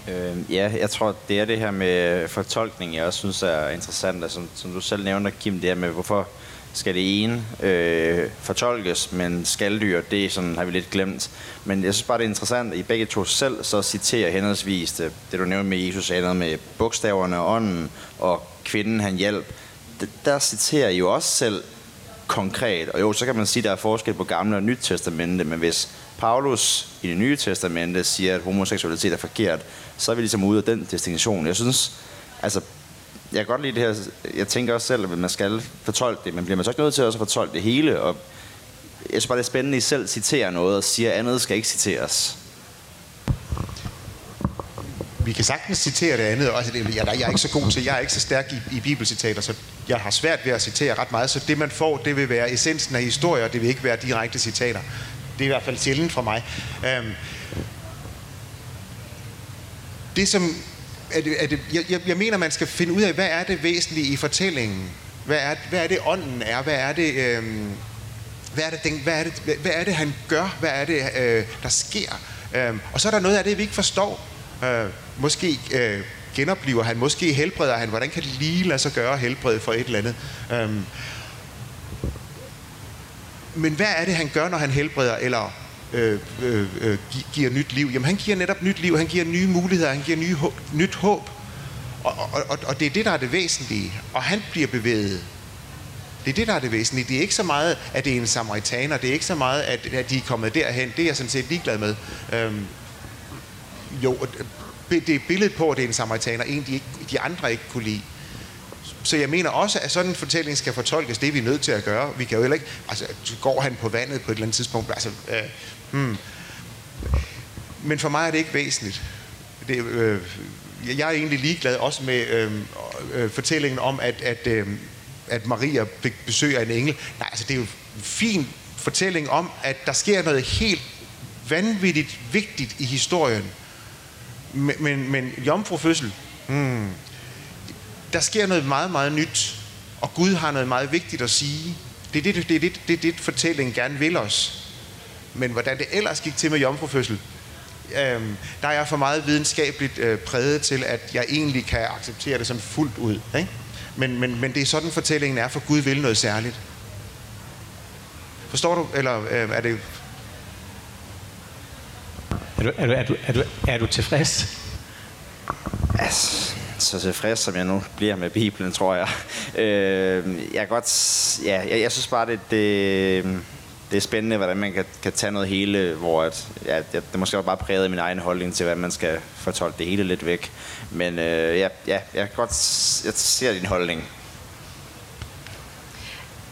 Øh, ja, jeg tror, det er det her med fortolkning, jeg også synes er interessant. Som, som du selv nævner, Kim, det her med, hvorfor skal det ene øh, fortolkes, men skalddyr, det er sådan, har vi lidt glemt. Men jeg synes bare, det er interessant, at I begge to selv så citerer henholdsvis det, det du nævnte med Jesus, noget med bogstaverne og ånden, og kvinden han hjælp. Der citerer I jo også selv konkret. Og jo, så kan man sige, at der er forskel på gamle og nyt testamente, men hvis Paulus i det nye testamente siger, at homoseksualitet er forkert, så er vi ligesom ude af den distinktion. Jeg synes, altså jeg kan godt lide det her. Jeg tænker også selv, at man skal fortolke det, men bliver man så ikke nødt til også at fortolke det hele? Og jeg synes bare, det er spændende, at I selv citerer noget og siger, at andet skal ikke citeres. Vi kan sagtens citere det andet. også. jeg, jeg er ikke så god til, jeg er ikke så stærk i, i bibelcitater, så jeg har svært ved at citere ret meget. Så det, man får, det vil være essensen af historier, det vil ikke være direkte citater. Det er i hvert fald sjældent for mig. Øhm, det, som er det, er det, jeg, jeg mener, man skal finde ud af, hvad er det væsentlige i fortællingen? Hvad er, hvad er det, ånden er? Hvad er det, øh, hvad, er det, den, hvad, er det, hvad, hvad er det, han gør? Hvad er det, øh, der sker? Øh, og så er der noget af det, vi ikke forstår. Øh, måske øh, genoplever han, måske helbreder han. Hvordan kan det lige lade sig gøre helbred for et eller andet? Øh, men hvad er det, han gør, når han helbreder, eller øh, øh, øh giver nyt liv. Jamen han giver netop nyt liv, han giver nye muligheder, han giver nye, nyt håb. Og, og, og, og det er det, der er det væsentlige. Og han bliver bevæget. Det er det, der er det væsentlige. Det er ikke så meget, at det er en samaritaner. Det er ikke så meget, at, at de er kommet derhen. Det er jeg sådan set ligeglad med. Øhm, jo, det er billedet på, at det er en samaritaner. En, de, ikke, de andre ikke kunne lide. Så jeg mener også, at sådan en fortælling skal fortolkes. Det er vi nødt til at gøre. Vi kan jo heller ikke... Altså, går han på vandet på et eller andet tidspunkt? Altså, øh, hmm. men for mig er det ikke væsentligt. Det, øh, jeg er egentlig ligeglad også med øh, øh, fortællingen om, at, at, øh, at Maria fik besøg af en engel. Nej, altså det er jo en fin fortælling om, at der sker noget helt vanvittigt vigtigt i historien. Men, men, men jomfrufødsel, hmm, der sker noget meget, meget nyt, og Gud har noget meget vigtigt at sige. Det er det, det, er det, det, det fortællingen gerne vil os. Men hvordan det ellers gik til med jomfrufødsel, øhm, der er jeg for meget videnskabeligt øh, præget til, at jeg egentlig kan acceptere det sådan fuldt ud. Ikke? Men, men, men det er sådan, fortællingen er, for Gud vil noget særligt. Forstår du? Eller øh, er det... Er du, er, du, er, du, er, du, er du tilfreds? Altså, så tilfreds, som jeg nu bliver med Bibelen, tror jeg. Øh, jeg, godt, ja, jeg, jeg synes bare, det, det, det er spændende, hvordan man kan, kan tage noget hele, hvor at, ja, det, det måske også bare præget min egen holdning til, hvordan man skal fortolke det hele lidt væk. Men øh, ja, ja, jeg kan godt jeg ser din holdning.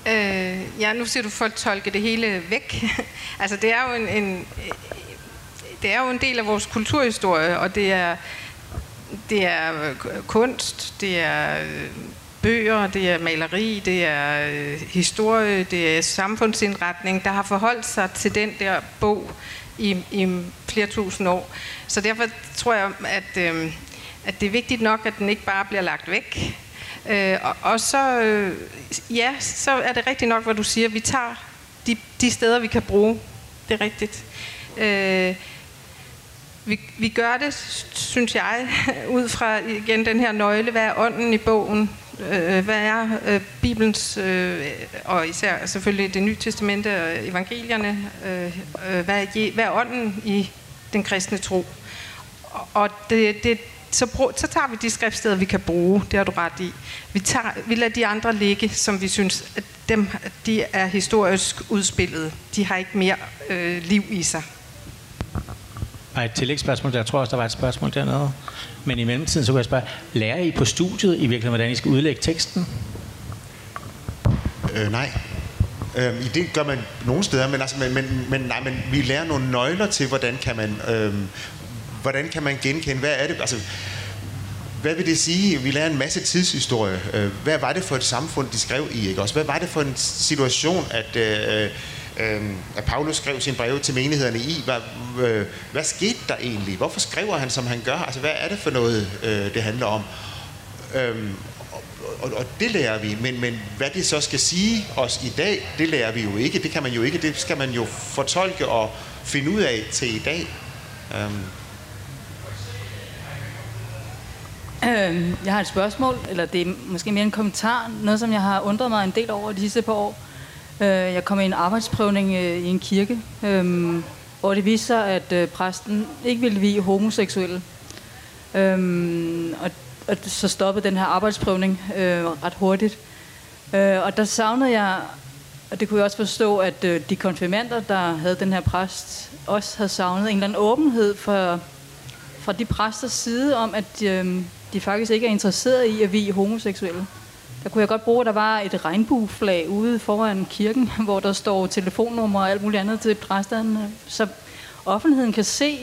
Øh, ja, nu siger du fortolke det hele væk. altså, det er jo en, en, det er jo en del af vores kulturhistorie, og det er, det er øh, kunst, det er øh, bøger, det er maleri, det er øh, historie, det er samfundsindretning, der har forholdt sig til den der bog i, i flere tusind år. Så derfor tror jeg, at, øh, at det er vigtigt nok, at den ikke bare bliver lagt væk. Øh, og, og så, øh, ja, så er det rigtigt nok, hvad du siger. Vi tager de, de steder, vi kan bruge. Det er rigtigt. Øh, vi, vi gør det, synes jeg, ud fra igen den her nøgle, hvad er ånden i bogen, øh, hvad er øh, Bibelens, øh, og især selvfølgelig det nye testamente og evangelierne, øh, øh, hvad, er, hvad er ånden i den kristne tro? Og det, det, så, brug, så tager vi de skriftsteder, vi kan bruge, det har du ret i. Vi, tager, vi lader de andre ligge, som vi synes, at dem, de er historisk udspillet. De har ikke mere øh, liv i sig. Og et tillægsspørgsmål, der jeg tror også, der var et spørgsmål dernede. Men i mellemtiden, så kan jeg spørge, lærer I på studiet i virkeligheden, hvordan I skal udlægge teksten? Øh, nej. Øh, det gør man nogle steder, men, altså, men, men, men, nej, men vi lærer nogle nøgler til, hvordan kan man, øh, hvordan kan man genkende, hvad er det, altså, hvad vil det sige? Vi lærer en masse tidshistorie. Øh, hvad var det for et samfund, de skrev i? Ikke? Også, hvad var det for en situation, at, øh, øh, at Paulus skrev sin breve til menighederne i? Hvad, øh, hvad skete der egentlig? Hvorfor skriver han, som han gør? Altså, hvad er det for noget, øh, det handler om? Øh, og, og det lærer vi, men, men hvad det så skal sige os i dag, det lærer vi jo ikke. Det kan man jo ikke. Det skal man jo fortolke og finde ud af til i dag. Um. Øh, jeg har et spørgsmål, eller det er måske mere en kommentar. Noget, som jeg har undret mig en del over de sidste par år. Øh, jeg kom i en arbejdsprøvning øh, i en kirke, øh, hvor det viste sig, at øh, præsten ikke ville vie homoseksuelle. Øh, og, og så stoppede den her arbejdsprøvning ret hurtigt. Og der savnede jeg, og det kunne jeg også forstå, at de konfirmander, der havde den her præst, også havde savnet en eller anden åbenhed fra, fra de præsters side om, at de faktisk ikke er interesseret i at vi homoseksuelle. Der kunne jeg godt bruge, at der var et regnbueflag ude foran kirken, hvor der står telefonnummer og alt muligt andet til præsterne, så offentligheden kan se,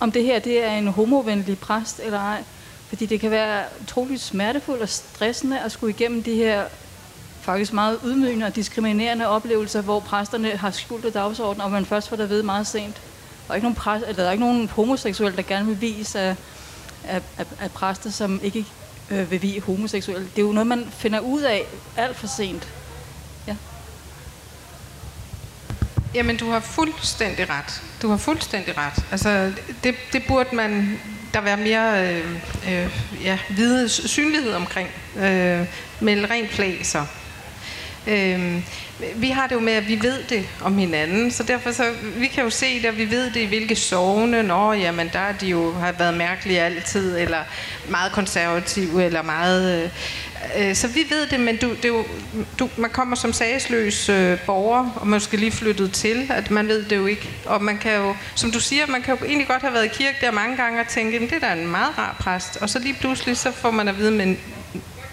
om det her det er en homovenlig præst eller ej. Fordi det kan være utroligt smertefuldt og stressende at skulle igennem de her faktisk meget ydmygende og diskriminerende oplevelser, hvor præsterne har skjult dagsorden, og man først får det at vide meget sent. Og ikke nogen, præst, eller der er ikke nogen homoseksuel, der gerne vil vise af, af, af, af præster, som ikke øh, vil vi homoseksuelle. Det er jo noget, man finder ud af alt for sent. Ja. Jamen, du har fuldstændig ret. Du har fuldstændig ret. Altså, det, det burde man der være mere øh, øh, ja, vide, synlighed omkring. Øh, med rent flag, så. Øhm, vi har det jo med, at vi ved det om hinanden, så derfor så, vi kan jo se det, og vi ved det i hvilke sovne, nå, jamen der de jo har været mærkelige altid, eller meget konservative, eller meget... Øh, øh, så vi ved det, men du, det er jo, du, man kommer som sagsløs øh, borger, og man skal lige flyttet til, at man ved det jo ikke. Og man kan jo, som du siger, man kan jo egentlig godt have været i kirke der mange gange og tænke, det er da en meget rar præst. Og så lige pludselig, så får man at vide, men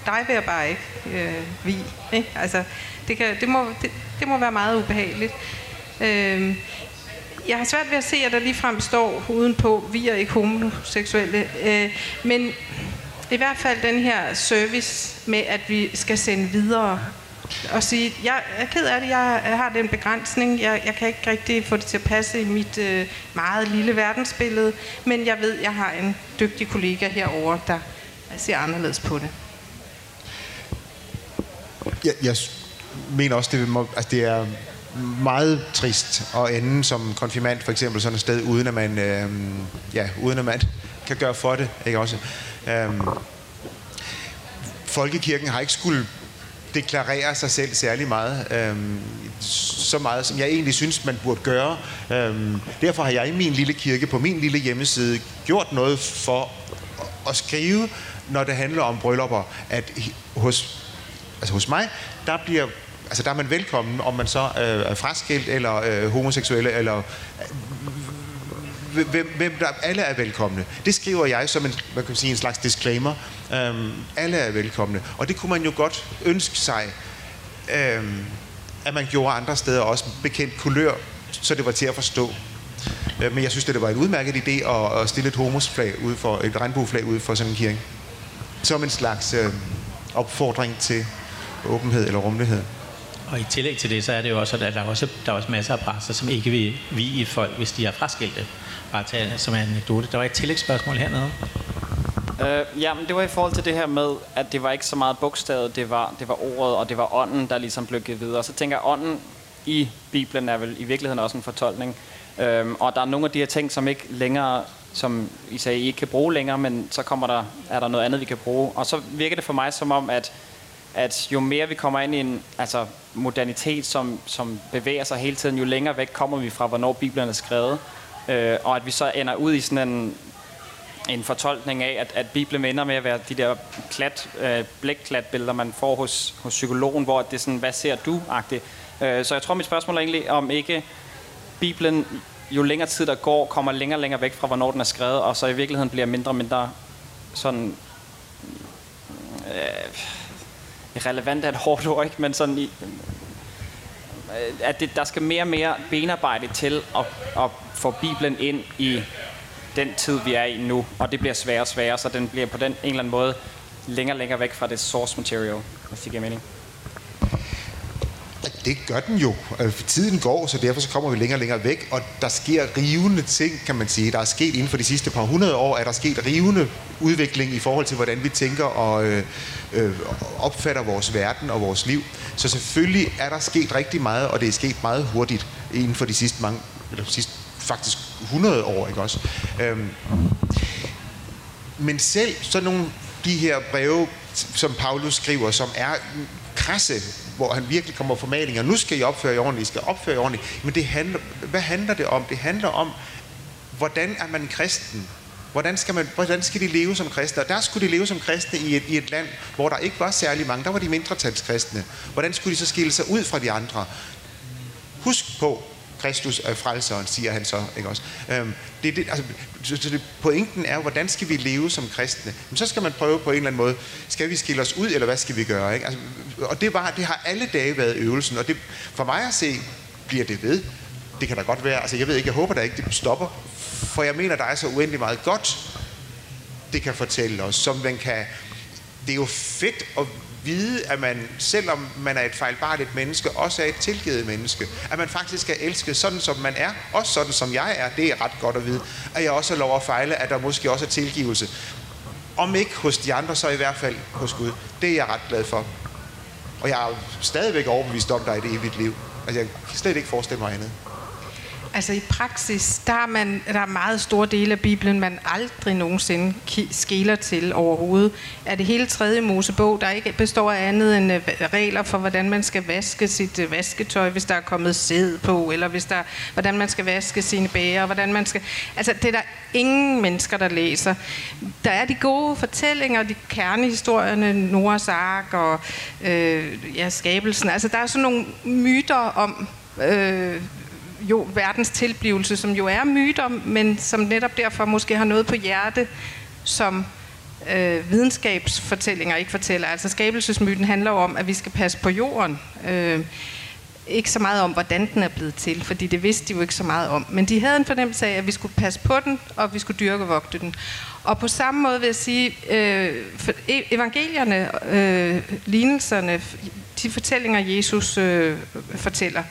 dig vil jeg bare ikke øh, vi. Ikke? Altså, det, kan, det, må, det, det må være meget ubehageligt. Øh, jeg har svært ved at se, at der ligefrem står udenpå, vi er ikke homoseksuelle. Øh, men i hvert fald den her service med, at vi skal sende videre og sige, jeg er ked af det, jeg har den begrænsning, jeg, jeg kan ikke rigtig få det til at passe i mit øh, meget lille verdensbillede, men jeg ved, jeg har en dygtig kollega herover, der ser anderledes på det. Jeg, jeg mener også, det, må, altså det er meget trist at ende som konfirmand for eksempel sådan et sted, uden at man, øh, ja, uden at man kan gøre for det, ikke også? Øh, Folkekirken har ikke skulle deklarere sig selv særlig meget. Øhm, så meget, som jeg egentlig synes, man burde gøre. Øhm, derfor har jeg i min lille kirke, på min lille hjemmeside, gjort noget for at skrive, når det handler om bryllupper, at hos, altså hos mig, der bliver altså der er man velkommen, om man så øh, er fraskilt, eller øh, homoseksuelle, eller hvem, hvem der, alle er velkomne. Det skriver jeg som en, man kan sige, en slags disclaimer. Øhm, alle er velkomne. Og det kunne man jo godt ønske sig, øhm, at man gjorde andre steder også bekendt kulør, så det var til at forstå. Uh, men jeg synes, det var en udmærket idé at, at stille et homosflag ud for, et regnbueflag ud for sådan en kirke. Som en slags uh, opfordring til åbenhed eller rummelighed. Og i tillæg til det, så er det jo også, at der er også, der er også masser af præster, som ikke vil vige folk, hvis de er fraskilte. Bare tage som en anekdote. Der var et tillægsspørgsmål hernede. Øh, ja, men det var i forhold til det her med, at det var ikke så meget bogstavet, det var, det var ordet, og det var ånden, der ligesom blev givet videre. Så tænker jeg, ånden i Bibelen er vel i virkeligheden også en fortolkning. Øhm, og der er nogle af de her ting, som ikke længere, som I sagde, I ikke kan bruge længere, men så kommer der, er der noget andet, vi kan bruge. Og så virker det for mig som om, at, at jo mere vi kommer ind i en altså, modernitet, som, som bevæger sig hele tiden, jo længere væk kommer vi fra, hvornår Bibelen er skrevet. Øh, og at vi så ender ud i sådan en, en fortolkning af, at, at Bibelen ender med at være de der klat, øh, blækklatbilleder, man får hos, hos psykologen, hvor det er sådan, hvad ser du-agtigt. Øh, så jeg tror, mit spørgsmål er egentlig, om ikke Bibelen, jo længere tid der går, kommer længere og længere væk fra, hvornår den er skrevet, og så i virkeligheden bliver mindre og mindre sådan... Øh, relevant er et hårdt ord, ikke? Men sådan i, at det, der skal mere og mere benarbejde til at, at få Bibelen ind i den tid, vi er i nu, og det bliver sværere og sværere, så den bliver på den en eller anden måde længere og længere væk fra det source material, hvis det giver mening. Det gør den jo. Altså, tiden går, så derfor så kommer vi længere og længere væk, og der sker rivende ting, kan man sige. Der er sket inden for de sidste par hundrede år, at der sket rivende udvikling i forhold til, hvordan vi tænker og øh, øh, opfatter vores verden og vores liv. Så selvfølgelig er der sket rigtig meget, og det er sket meget hurtigt inden for de sidste mange, eller sidste faktisk 100 år, ikke også? Øhm, men selv sådan nogle de her breve, som Paulus skriver, som er krasse, hvor han virkelig kommer for malinger, Nu skal I opføre jer ordentligt, I skal opføre jer ordentligt. Men det handler, hvad handler det om? Det handler om, hvordan er man kristen? Hvordan skal, man, hvordan skal de leve som kristne? Og der skulle de leve som kristne i et, i et land, hvor der ikke var særlig mange. Der var de mindretalskristne. Hvordan skulle de så skille sig ud fra de andre? Husk på, Kristus er frelseren, siger han så. Ikke også? Øhm, det, det, altså, så det, pointen er, hvordan skal vi leve som kristne? Men så skal man prøve på en eller anden måde, skal vi skille os ud, eller hvad skal vi gøre? Ikke? Altså, og det, var, det har alle dage været øvelsen, og det, for mig at se, bliver det ved. Det kan da godt være, altså jeg ved ikke, jeg håber da ikke, det stopper, for jeg mener, der er så uendelig meget godt, det kan fortælle os, som man kan, det er jo fedt at vide, at man, selvom man er et fejlbarligt menneske, også er et tilgivet menneske. At man faktisk er elsket sådan, som man er. Også sådan, som jeg er. Det er ret godt at vide. At jeg også har lov at fejle, at der måske også er tilgivelse. Om ikke hos de andre, så i hvert fald hos Gud. Det er jeg ret glad for. Og jeg er stadigvæk overbevist om, der i et evigt liv. Altså, jeg kan slet ikke forestille mig andet. Altså i praksis, der er, man, der er meget store dele af Bibelen, man aldrig nogensinde skæler til overhovedet. Er det hele tredje Mosebog, der ikke består af andet end øh, regler for, hvordan man skal vaske sit øh, vasketøj, hvis der er kommet sæd på, eller hvis der, hvordan man skal vaske sine bæger, hvordan man skal... Altså det er der ingen mennesker, der læser. Der er de gode fortællinger, de kernehistorierne, Noras ark og øh, ja, skabelsen. Altså der er sådan nogle myter om... Øh, jo verdens tilblivelse, som jo er myter, men som netop derfor måske har noget på hjerte, som øh, videnskabsfortællinger ikke fortæller. Altså skabelsesmyten handler om, at vi skal passe på jorden. Øh, ikke så meget om, hvordan den er blevet til, fordi det vidste de jo ikke så meget om. Men de havde en fornemmelse af, at vi skulle passe på den, og vi skulle dyrke og vogte den. Og på samme måde vil jeg sige, øh, for e-, evangelierne, øh, lignelserne, de fortællinger, Jesus øh, fortæller,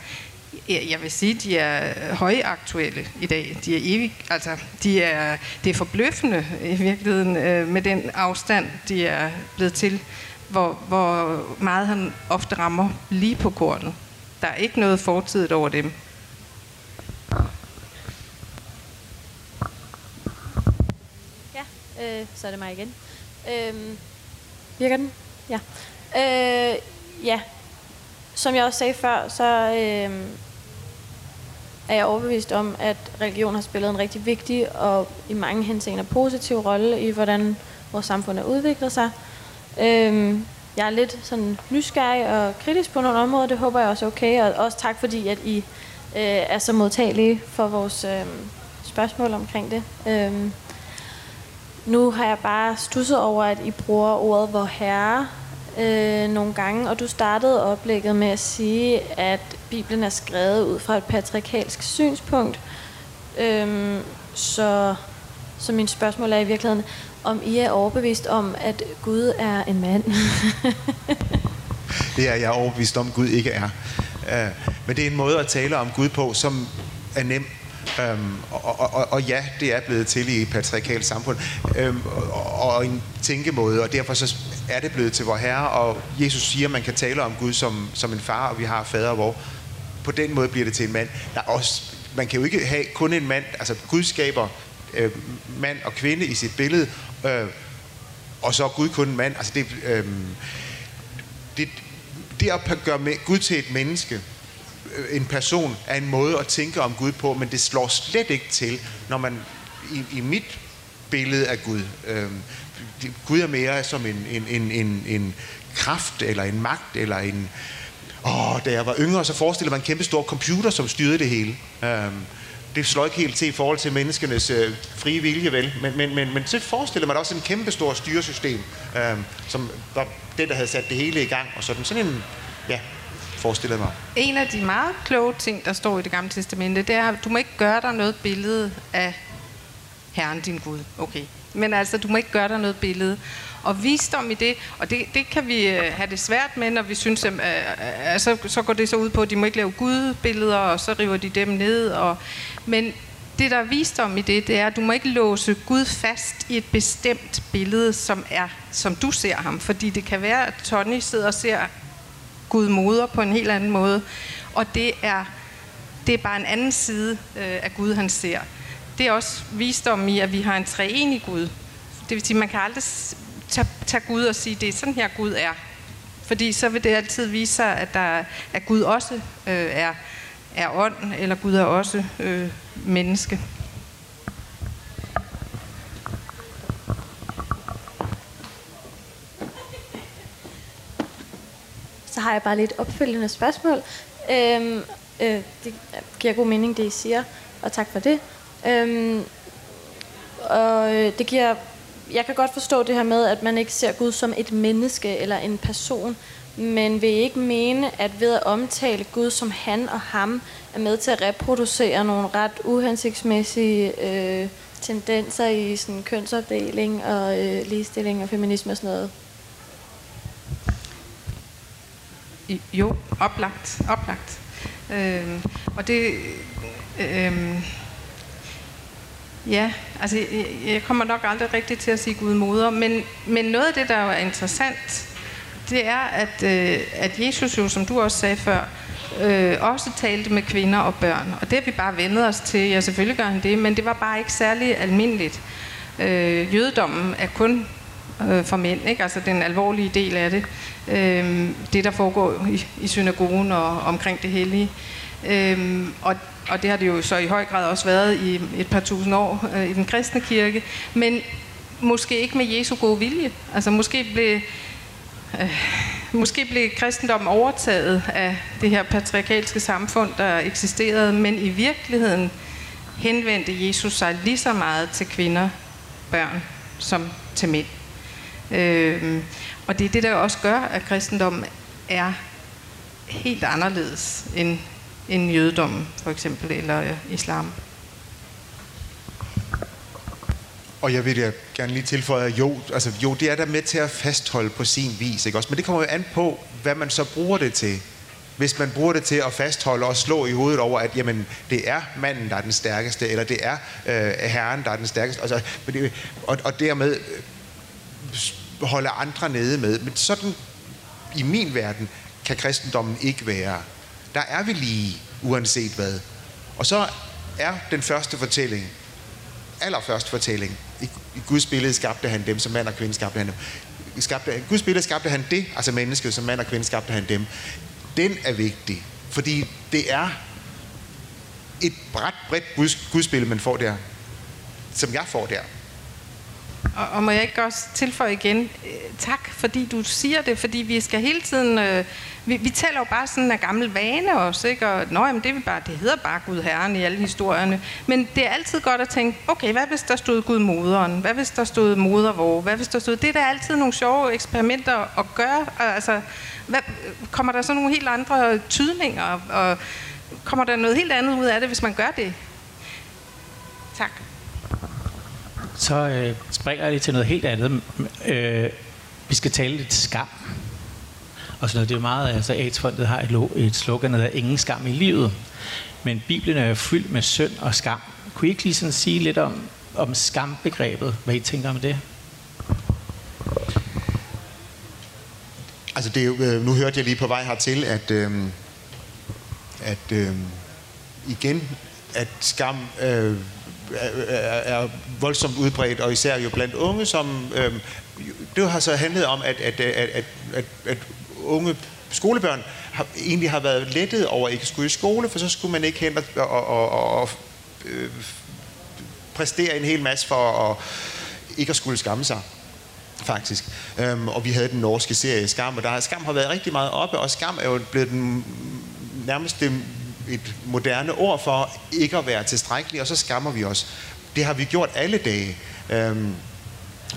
jeg vil sige, de er højaktuelle i dag. De er evig, altså, de er, det er forbløffende i virkeligheden øh, med den afstand, de er blevet til, hvor, hvor meget han ofte rammer lige på kortet. Der er ikke noget fortidigt over dem. Ja, øh, så er det mig igen. Øh, virker den? Ja. Øh, ja, som jeg også sagde før, så øh, er jeg overbevist om, at religion har spillet en rigtig vigtig og i mange henseender positiv rolle i, hvordan vores samfund har udviklet sig. Øh, jeg er lidt sådan nysgerrig og kritisk på nogle områder, det håber jeg også er okay, og også tak fordi, at I øh, er så modtagelige for vores øh, spørgsmål omkring det. Øh, nu har jeg bare stusset over, at I bruger ordet vor herre øh, nogle gange, og du startede oplægget med at sige, at Bibelen er skrevet ud fra et patriarkalsk synspunkt. Øhm, så, så min spørgsmål er i virkeligheden, om I er overbevist om, at Gud er en mand. det er jeg overbevist om, Gud ikke er. Øh, men det er en måde at tale om Gud på, som er nem. Øhm, og, og, og ja, det er blevet til i et patriarkalt samfund. øhm, og, og en tænkemåde, og derfor så er det blevet til vor Herre, og Jesus siger, at man kan tale om Gud som, som en far, og vi har fader hvor. På den måde bliver det til en mand. Der er også, man kan jo ikke have kun en mand, altså Gud skaber øh, mand og kvinde i sit billede, øh, og så er Gud kun en mand. Altså det, øh, det, det at gøre med Gud til et menneske, øh, en person, er en måde at tænke om Gud på, men det slår slet ikke til, når man i, i mit billede af Gud. Øh, Gud er mere som en, en, en, en, en kraft, eller en magt, eller en... Åh, da jeg var yngre, så forestillede man en kæmpe stor computer, som styrede det hele. Øhm, det slår ikke helt til i forhold til menneskenes øh, frie vilje, vel? Men, men, men, men så forestiller man også en kæmpe stor styresystem, øhm, som var det, der havde sat det hele i gang. Og sådan, sådan en, ja, forestillede mig. En af de meget kloge ting, der står i det gamle testamente, det er, at du må ikke gøre dig noget billede af Herren din Gud. Okay. Men altså, du må ikke gøre dig noget billede. Og visdom i det, og det, det kan vi øh, have det svært med, når vi synes, at øh, øh, så, så går det så ud på, at de må ikke lave gudbilleder, og så river de dem ned. Og, men det, der er visdom i det, det er, at du må ikke låse Gud fast i et bestemt billede, som er, som du ser ham. Fordi det kan være, at Tony sidder og ser Gud moder på en helt anden måde. Og det er, det er bare en anden side øh, af Gud, han ser. Det er også visdom i, at vi har en treenig Gud. Det vil sige, man kan aldrig tage, tage Gud og sige, det er sådan her Gud er. Fordi så vil det altid vise sig, at, der, at Gud også øh, er, er ånd, eller Gud er også øh, menneske. Så har jeg bare lidt opfølgende spørgsmål. Øhm, øh, det giver god mening, det I siger, og tak for det. Øhm, og øh, det giver jeg kan godt forstå det her med, at man ikke ser Gud som et menneske eller en person, men vil ikke mene, at ved at omtale Gud som han og ham, er med til at reproducere nogle ret uhensigtsmæssige øh, tendenser i sådan kønsopdeling og øh, ligestilling og feminisme og sådan noget? Jo, oplagt. oplagt. Øh, og det... Øh, Ja, altså jeg, jeg kommer nok aldrig rigtigt til at sige Gud moder, men, men noget af det, der er interessant, det er, at, øh, at Jesus jo, som du også sagde før, øh, også talte med kvinder og børn. Og det har vi bare vendet os til. Ja, selvfølgelig gør han det, men det var bare ikke særlig almindeligt. Øh, jødedommen er kun øh, for mænd, ikke? altså den alvorlige del af det. Øh, det, der foregår i, i synagogen og omkring det hellige. Øh, Øhm, og og det har det jo så i høj grad også været i et par tusind år øh, i den kristne kirke, men måske ikke med Jesu gode vilje. Altså måske blev, øh, måske blev kristendommen overtaget af det her patriarkalske samfund, der eksisterede, men i virkeligheden henvendte Jesus sig lige så meget til kvinder, børn, som til mænd. Øh, og det er det, der også gør, at kristendommen er helt anderledes end, end jødedommen, for eksempel, eller øh, islam. Og jeg vil da gerne lige tilføje, at jo, altså, jo, det er der med til at fastholde på sin vis, ikke også? Men det kommer jo an på, hvad man så bruger det til. Hvis man bruger det til at fastholde og slå i hovedet over, at jamen, det er manden, der er den stærkeste, eller det er øh, herren, der er den stærkeste, altså, og, og dermed øh, holde andre nede med. Men sådan, i min verden, kan kristendommen ikke være. Der er vi lige, uanset hvad. Og så er den første fortælling, allerførste fortælling, i, i Guds billede skabte han dem, som mand og kvinde skabte han dem. Skabte, I Guds billede skabte han det, altså mennesket, som mand og kvinde skabte han dem. Den er vigtig, fordi det er et ret bredt Guds, gudsbillede, man får der, som jeg får der. Og, og må jeg ikke også tilføje igen, øh, tak fordi du siger det, fordi vi skal hele tiden, øh, vi, vi taler jo bare sådan af gammel vane også, ikke? og nå, jamen, det, er bare, det hedder bare Gud Herren i alle historierne, men det er altid godt at tænke, okay, hvad hvis der stod Gud Moderen, hvad hvis der stod Moder vor, hvad hvis der stod, det er der altid nogle sjove eksperimenter at gøre, altså, hvad, kommer der så nogle helt andre tydninger, og kommer der noget helt andet ud af det, hvis man gør det? Tak så øh, springer jeg lige til noget helt andet. Øh, vi skal tale lidt skam. Og sådan noget, det er meget, altså AIDS-fondet har et, et slogan, der hedder ingen skam i livet. Men Bibelen er jo fyldt med synd og skam. Kunne I ikke lige sådan sige lidt om, om skambegrebet? Hvad I tænker om det? Altså det er jo, øh, nu hørte jeg lige på vej hertil, at, øh, at øh, igen, at skam øh, er, voldsomt udbredt, og især jo blandt unge, som øh, det har så handlet om, at, at, at, at, at, at unge skolebørn har, egentlig har været lettet over at ikke skulle i skole, for så skulle man ikke hen og, og, og, og øh, præstere en hel masse for at ikke at skulle skamme sig faktisk. Øhm, og vi havde den norske serie Skam, og der, Skam har været rigtig meget oppe, og Skam er jo blevet den nærmest det et moderne ord for ikke at være tilstrækkelig, og så skammer vi os. Det har vi gjort alle dage. Øhm,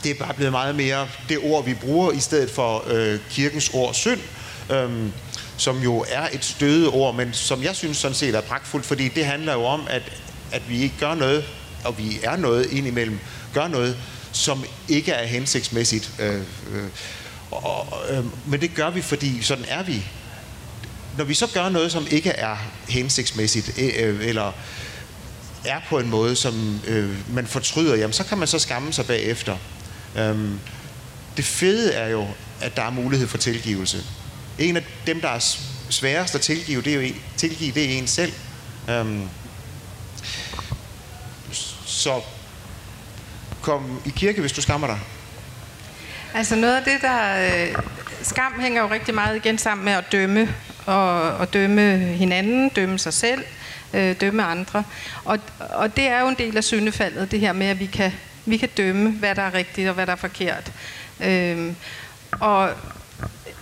det er bare blevet meget mere det ord, vi bruger, i stedet for øh, kirkens ord synd, øhm, som jo er et støde ord, men som jeg synes sådan set er pragtfuldt, fordi det handler jo om, at, at vi ikke gør noget, og vi er noget indimellem, gør noget, som ikke er hensigtsmæssigt. Øh, øh, og, øh, men det gør vi, fordi sådan er vi når vi så gør noget, som ikke er hensigtsmæssigt, øh, øh, eller er på en måde, som øh, man fortryder, jamen så kan man så skamme sig bagefter. Øhm, det fede er jo, at der er mulighed for tilgivelse. En af dem, der er sværest at tilgive, det er jo en, tilgive, det er en selv. Øhm, så kom i kirke, hvis du skammer dig. Altså noget af det, der... Øh, skam hænger jo rigtig meget igen sammen med at dømme og, og dømme hinanden, dømme sig selv, øh, dømme andre. Og, og det er jo en del af syndefaldet, det her med, at vi kan, vi kan dømme, hvad der er rigtigt og hvad der er forkert. Øh, og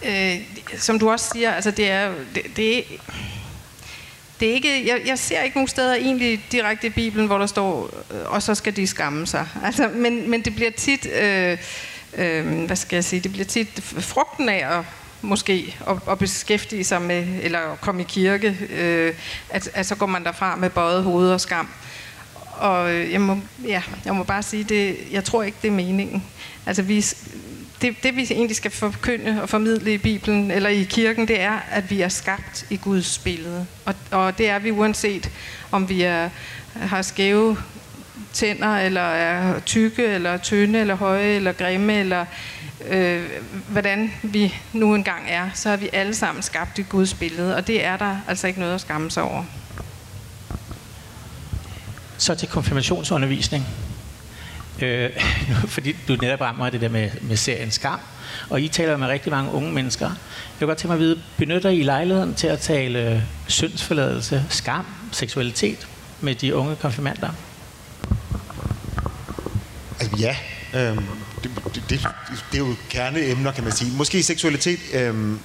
øh, som du også siger, altså det er det, det, det er ikke, jeg, jeg ser ikke nogen steder egentlig direkte i Bibelen, hvor der står, øh, og så skal de skamme sig. Altså, men, men det bliver tit, øh, øh, hvad skal jeg sige, det bliver tit frugten af at måske at, at beskæftige sig med, eller at komme i kirke, øh, at, at så går man derfra med bøjet hoved og skam. Og øh, jeg må, ja, jeg må bare sige, det, jeg tror ikke, det er meningen. Altså, vi, det, det, vi egentlig skal forkynde og formidle i Bibelen eller i kirken, det er, at vi er skabt i Guds billede. Og, og det er vi uanset, om vi er, har skæve tænder, eller er tykke, eller tynde, eller høje, eller grimme, eller øh, hvordan vi nu engang er, så er vi alle sammen skabt i Guds billede, og det er der altså ikke noget at skamme sig over. Så til konfirmationsundervisning. Øh, fordi du netop rammer det der med, med serien Skam, og I taler med rigtig mange unge mennesker. Jeg vil godt tænke mig at vide, benytter I lejligheden til at tale syndsforladelse, skam, seksualitet med de unge konfirmander? Altså ja, øhm, det, det, det, det er jo kerneemner, kan man sige. Måske seksualitet øh,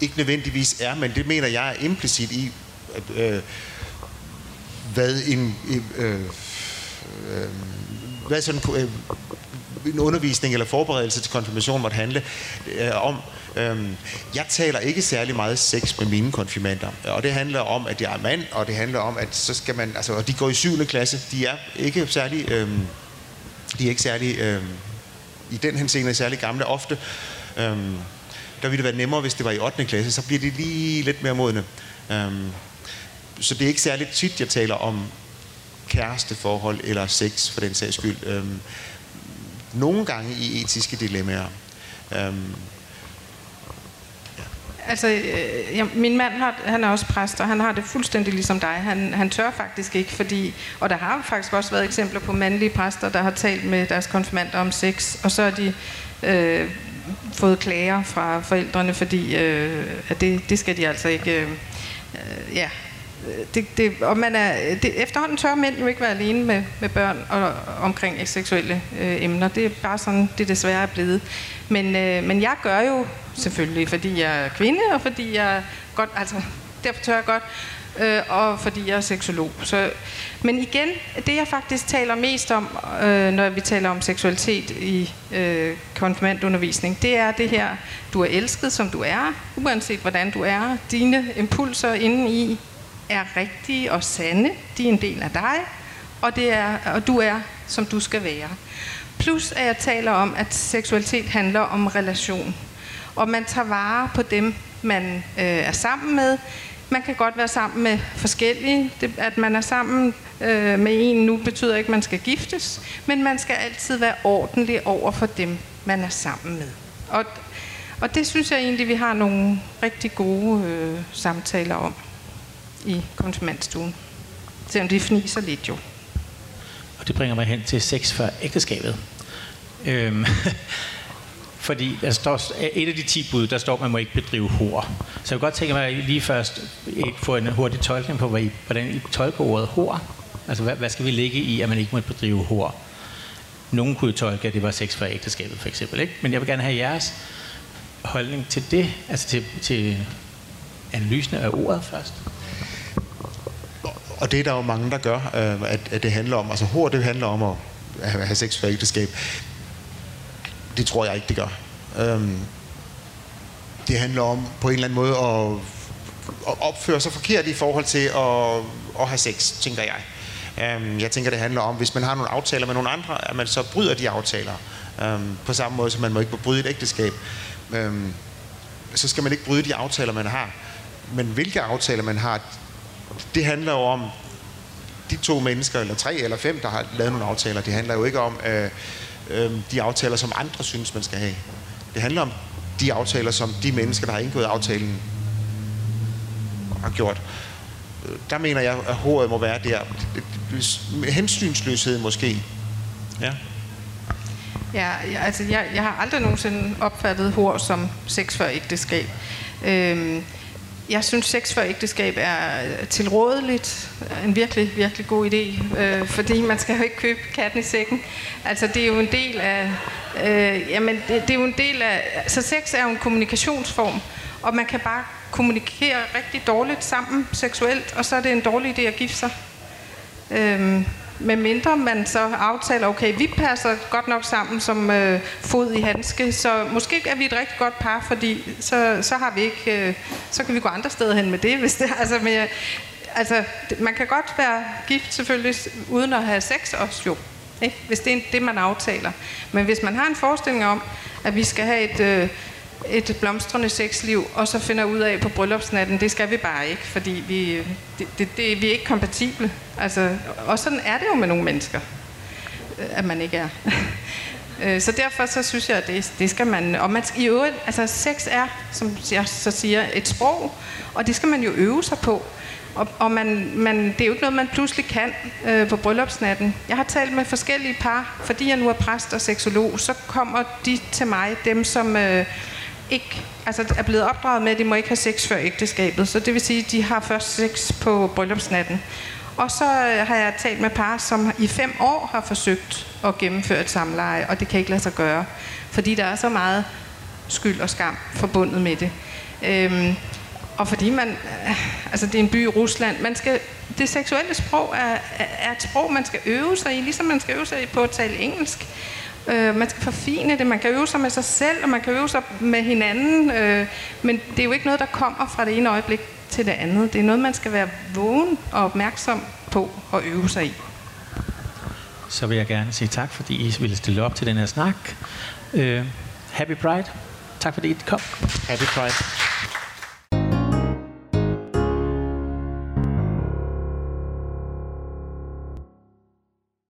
ikke nødvendigvis er, men det mener jeg er implicit i, at, øh, hvad en... Øh, øh, hvad sådan, øh, en undervisning eller forberedelse til konfirmation måtte handle øh, om. Øh, jeg taler ikke særlig meget sex med mine konfirmander, og det handler om, at jeg er mand, og det handler om, at så skal man, altså, og de går i 7. klasse, de er ikke særlig, øh, de er ikke særlig, øh, i den henseende særlig gamle ofte. Øh, der ville det være nemmere, hvis det var i 8. klasse, så bliver de lige lidt mere modne. Øh, så det er ikke særlig tit, jeg taler om kæresteforhold eller sex for den sags skyld. Øh, nogle gange i etiske dilemmaer. Øh, Altså, øh, ja, min mand har, han er også præst, og han har det fuldstændig ligesom dig. Han, han tør faktisk ikke, fordi... Og der har faktisk også været eksempler på mandlige præster, der har talt med deres konfirmander om sex, og så har de øh, fået klager fra forældrene, fordi øh, at det, det skal de altså ikke... Øh, øh ja, det, det, og man er, det, efterhånden tør mænd jo ikke være alene med, med børn og, omkring seksuelle øh, emner. Det er bare sådan, det desværre er blevet. Men, øh, men jeg gør jo selvfølgelig, fordi jeg er kvinde, og fordi jeg godt, altså, derfor tør jeg godt, øh, og fordi jeg er seksolog. Så, men igen, det jeg faktisk taler mest om, øh, når vi taler om seksualitet i øh, konfirmandundervisning, det er det her, du er elsket, som du er, uanset hvordan du er. Dine impulser indeni er rigtige og sande. De er en del af dig, og, det er, og du er, som du skal være. Plus at jeg taler om, at seksualitet handler om relation. Og man tager vare på dem, man øh, er sammen med. Man kan godt være sammen med forskellige. Det, at man er sammen øh, med en nu betyder ikke, at man skal giftes. Men man skal altid være ordentlig over for dem, man er sammen med. Og, og det synes jeg egentlig, vi har nogle rigtig gode øh, samtaler om i konfirmandstuen. Selvom de fniser lidt jo. Og det bringer mig hen til sex før ægteskabet. Øhm, fordi der står, et af de 10 bud, der står, at man må ikke bedrive hår. Så jeg vil godt tænke mig lige først eh, få en hurtig tolkning på, hvordan I tolker ordet hår. Altså, hvad, hvad skal vi ligge i, at man ikke må bedrive hår? Nogen kunne tolke, at det var sex for ægteskabet, for eksempel. Ikke? Men jeg vil gerne have jeres holdning til det, altså til, til analysen af ordet først. Og det er der jo mange, der gør, øh, at, at det handler om, altså hår, det handler om at have sex for ægteskab. Det tror jeg ikke, det gør. Øhm, det handler om på en eller anden måde at, at opføre sig forkert i forhold til at, at have sex, tænker jeg. Øhm, jeg tænker, det handler om, hvis man har nogle aftaler med nogle andre, at man så bryder de aftaler. Øhm, på samme måde, som man må ikke bryde et ægteskab. Øhm, så skal man ikke bryde de aftaler, man har. Men hvilke aftaler man har, det handler jo om de to mennesker, eller tre eller fem, der har lavet nogle aftaler. Det handler jo ikke om øh, øh, de aftaler, som andre synes, man skal have. Det handler om de aftaler, som de mennesker, der har indgået aftalen, har gjort. Der mener jeg, at håret må være der. Hensynsløshed måske. Ja. Ja, altså jeg, jeg har aldrig nogensinde opfattet hår som sex før ægteskab. Øhm, jeg synes, sex for ægteskab er øh, tilrådeligt. En virkelig, virkelig god idé. Øh, fordi man skal jo ikke købe katten i sækken. Altså, det er jo en del af... Øh, jamen, det, det er jo en del af... Så sex er jo en kommunikationsform. Og man kan bare kommunikere rigtig dårligt sammen seksuelt, og så er det en dårlig idé at gifte sig. Øh, med mindre man så aftaler, okay, vi passer godt nok sammen som øh, fod i handske, så måske er vi et rigtig godt par, fordi så, så har vi ikke, øh, så kan vi gå andre steder hen med det, hvis det altså med, altså, man kan godt være gift selvfølgelig, uden at have sex også jo, ikke? hvis det er det, man aftaler. Men hvis man har en forestilling om, at vi skal have et, øh, et blomstrende sexliv, og så finder ud af på bryllupsnatten, det skal vi bare ikke, fordi vi, det, det, det, vi er ikke kompatible. Altså, og sådan er det jo med nogle mennesker, øh, at man ikke er. Øh, så derfor så synes jeg, at det, det skal man... Og man i øvrigt, altså sex er, som jeg så siger, et sprog, og det skal man jo øve sig på. Og, og man, man, det er jo ikke noget, man pludselig kan øh, på bryllupsnatten. Jeg har talt med forskellige par, fordi jeg nu er præst og seksolog, så kommer de til mig, dem som... Øh, ikke altså er blevet opdraget med, at de må ikke have sex før ægteskabet. Så det vil sige, at de har først sex på bryllupsnatten. Og så øh, har jeg talt med par, som i fem år har forsøgt at gennemføre et samleje, og det kan ikke lade sig gøre, fordi der er så meget skyld og skam forbundet med det. Øhm, og fordi man, øh, altså det er en by i Rusland, man skal, det seksuelle sprog er, er et sprog, man skal øve sig i, ligesom man skal øve sig på at tale engelsk. Øh, man skal forfine det. Man kan øve sig med sig selv, og man kan øve sig med hinanden. Øh, men det er jo ikke noget, der kommer fra det ene øjeblik til det andet. Det er noget, man skal være vågen og opmærksom på og øve sig i. Så vil jeg gerne sige tak, fordi I ville stille op til den her snak. Øh, happy Pride. Tak fordi I kom. Happy Pride.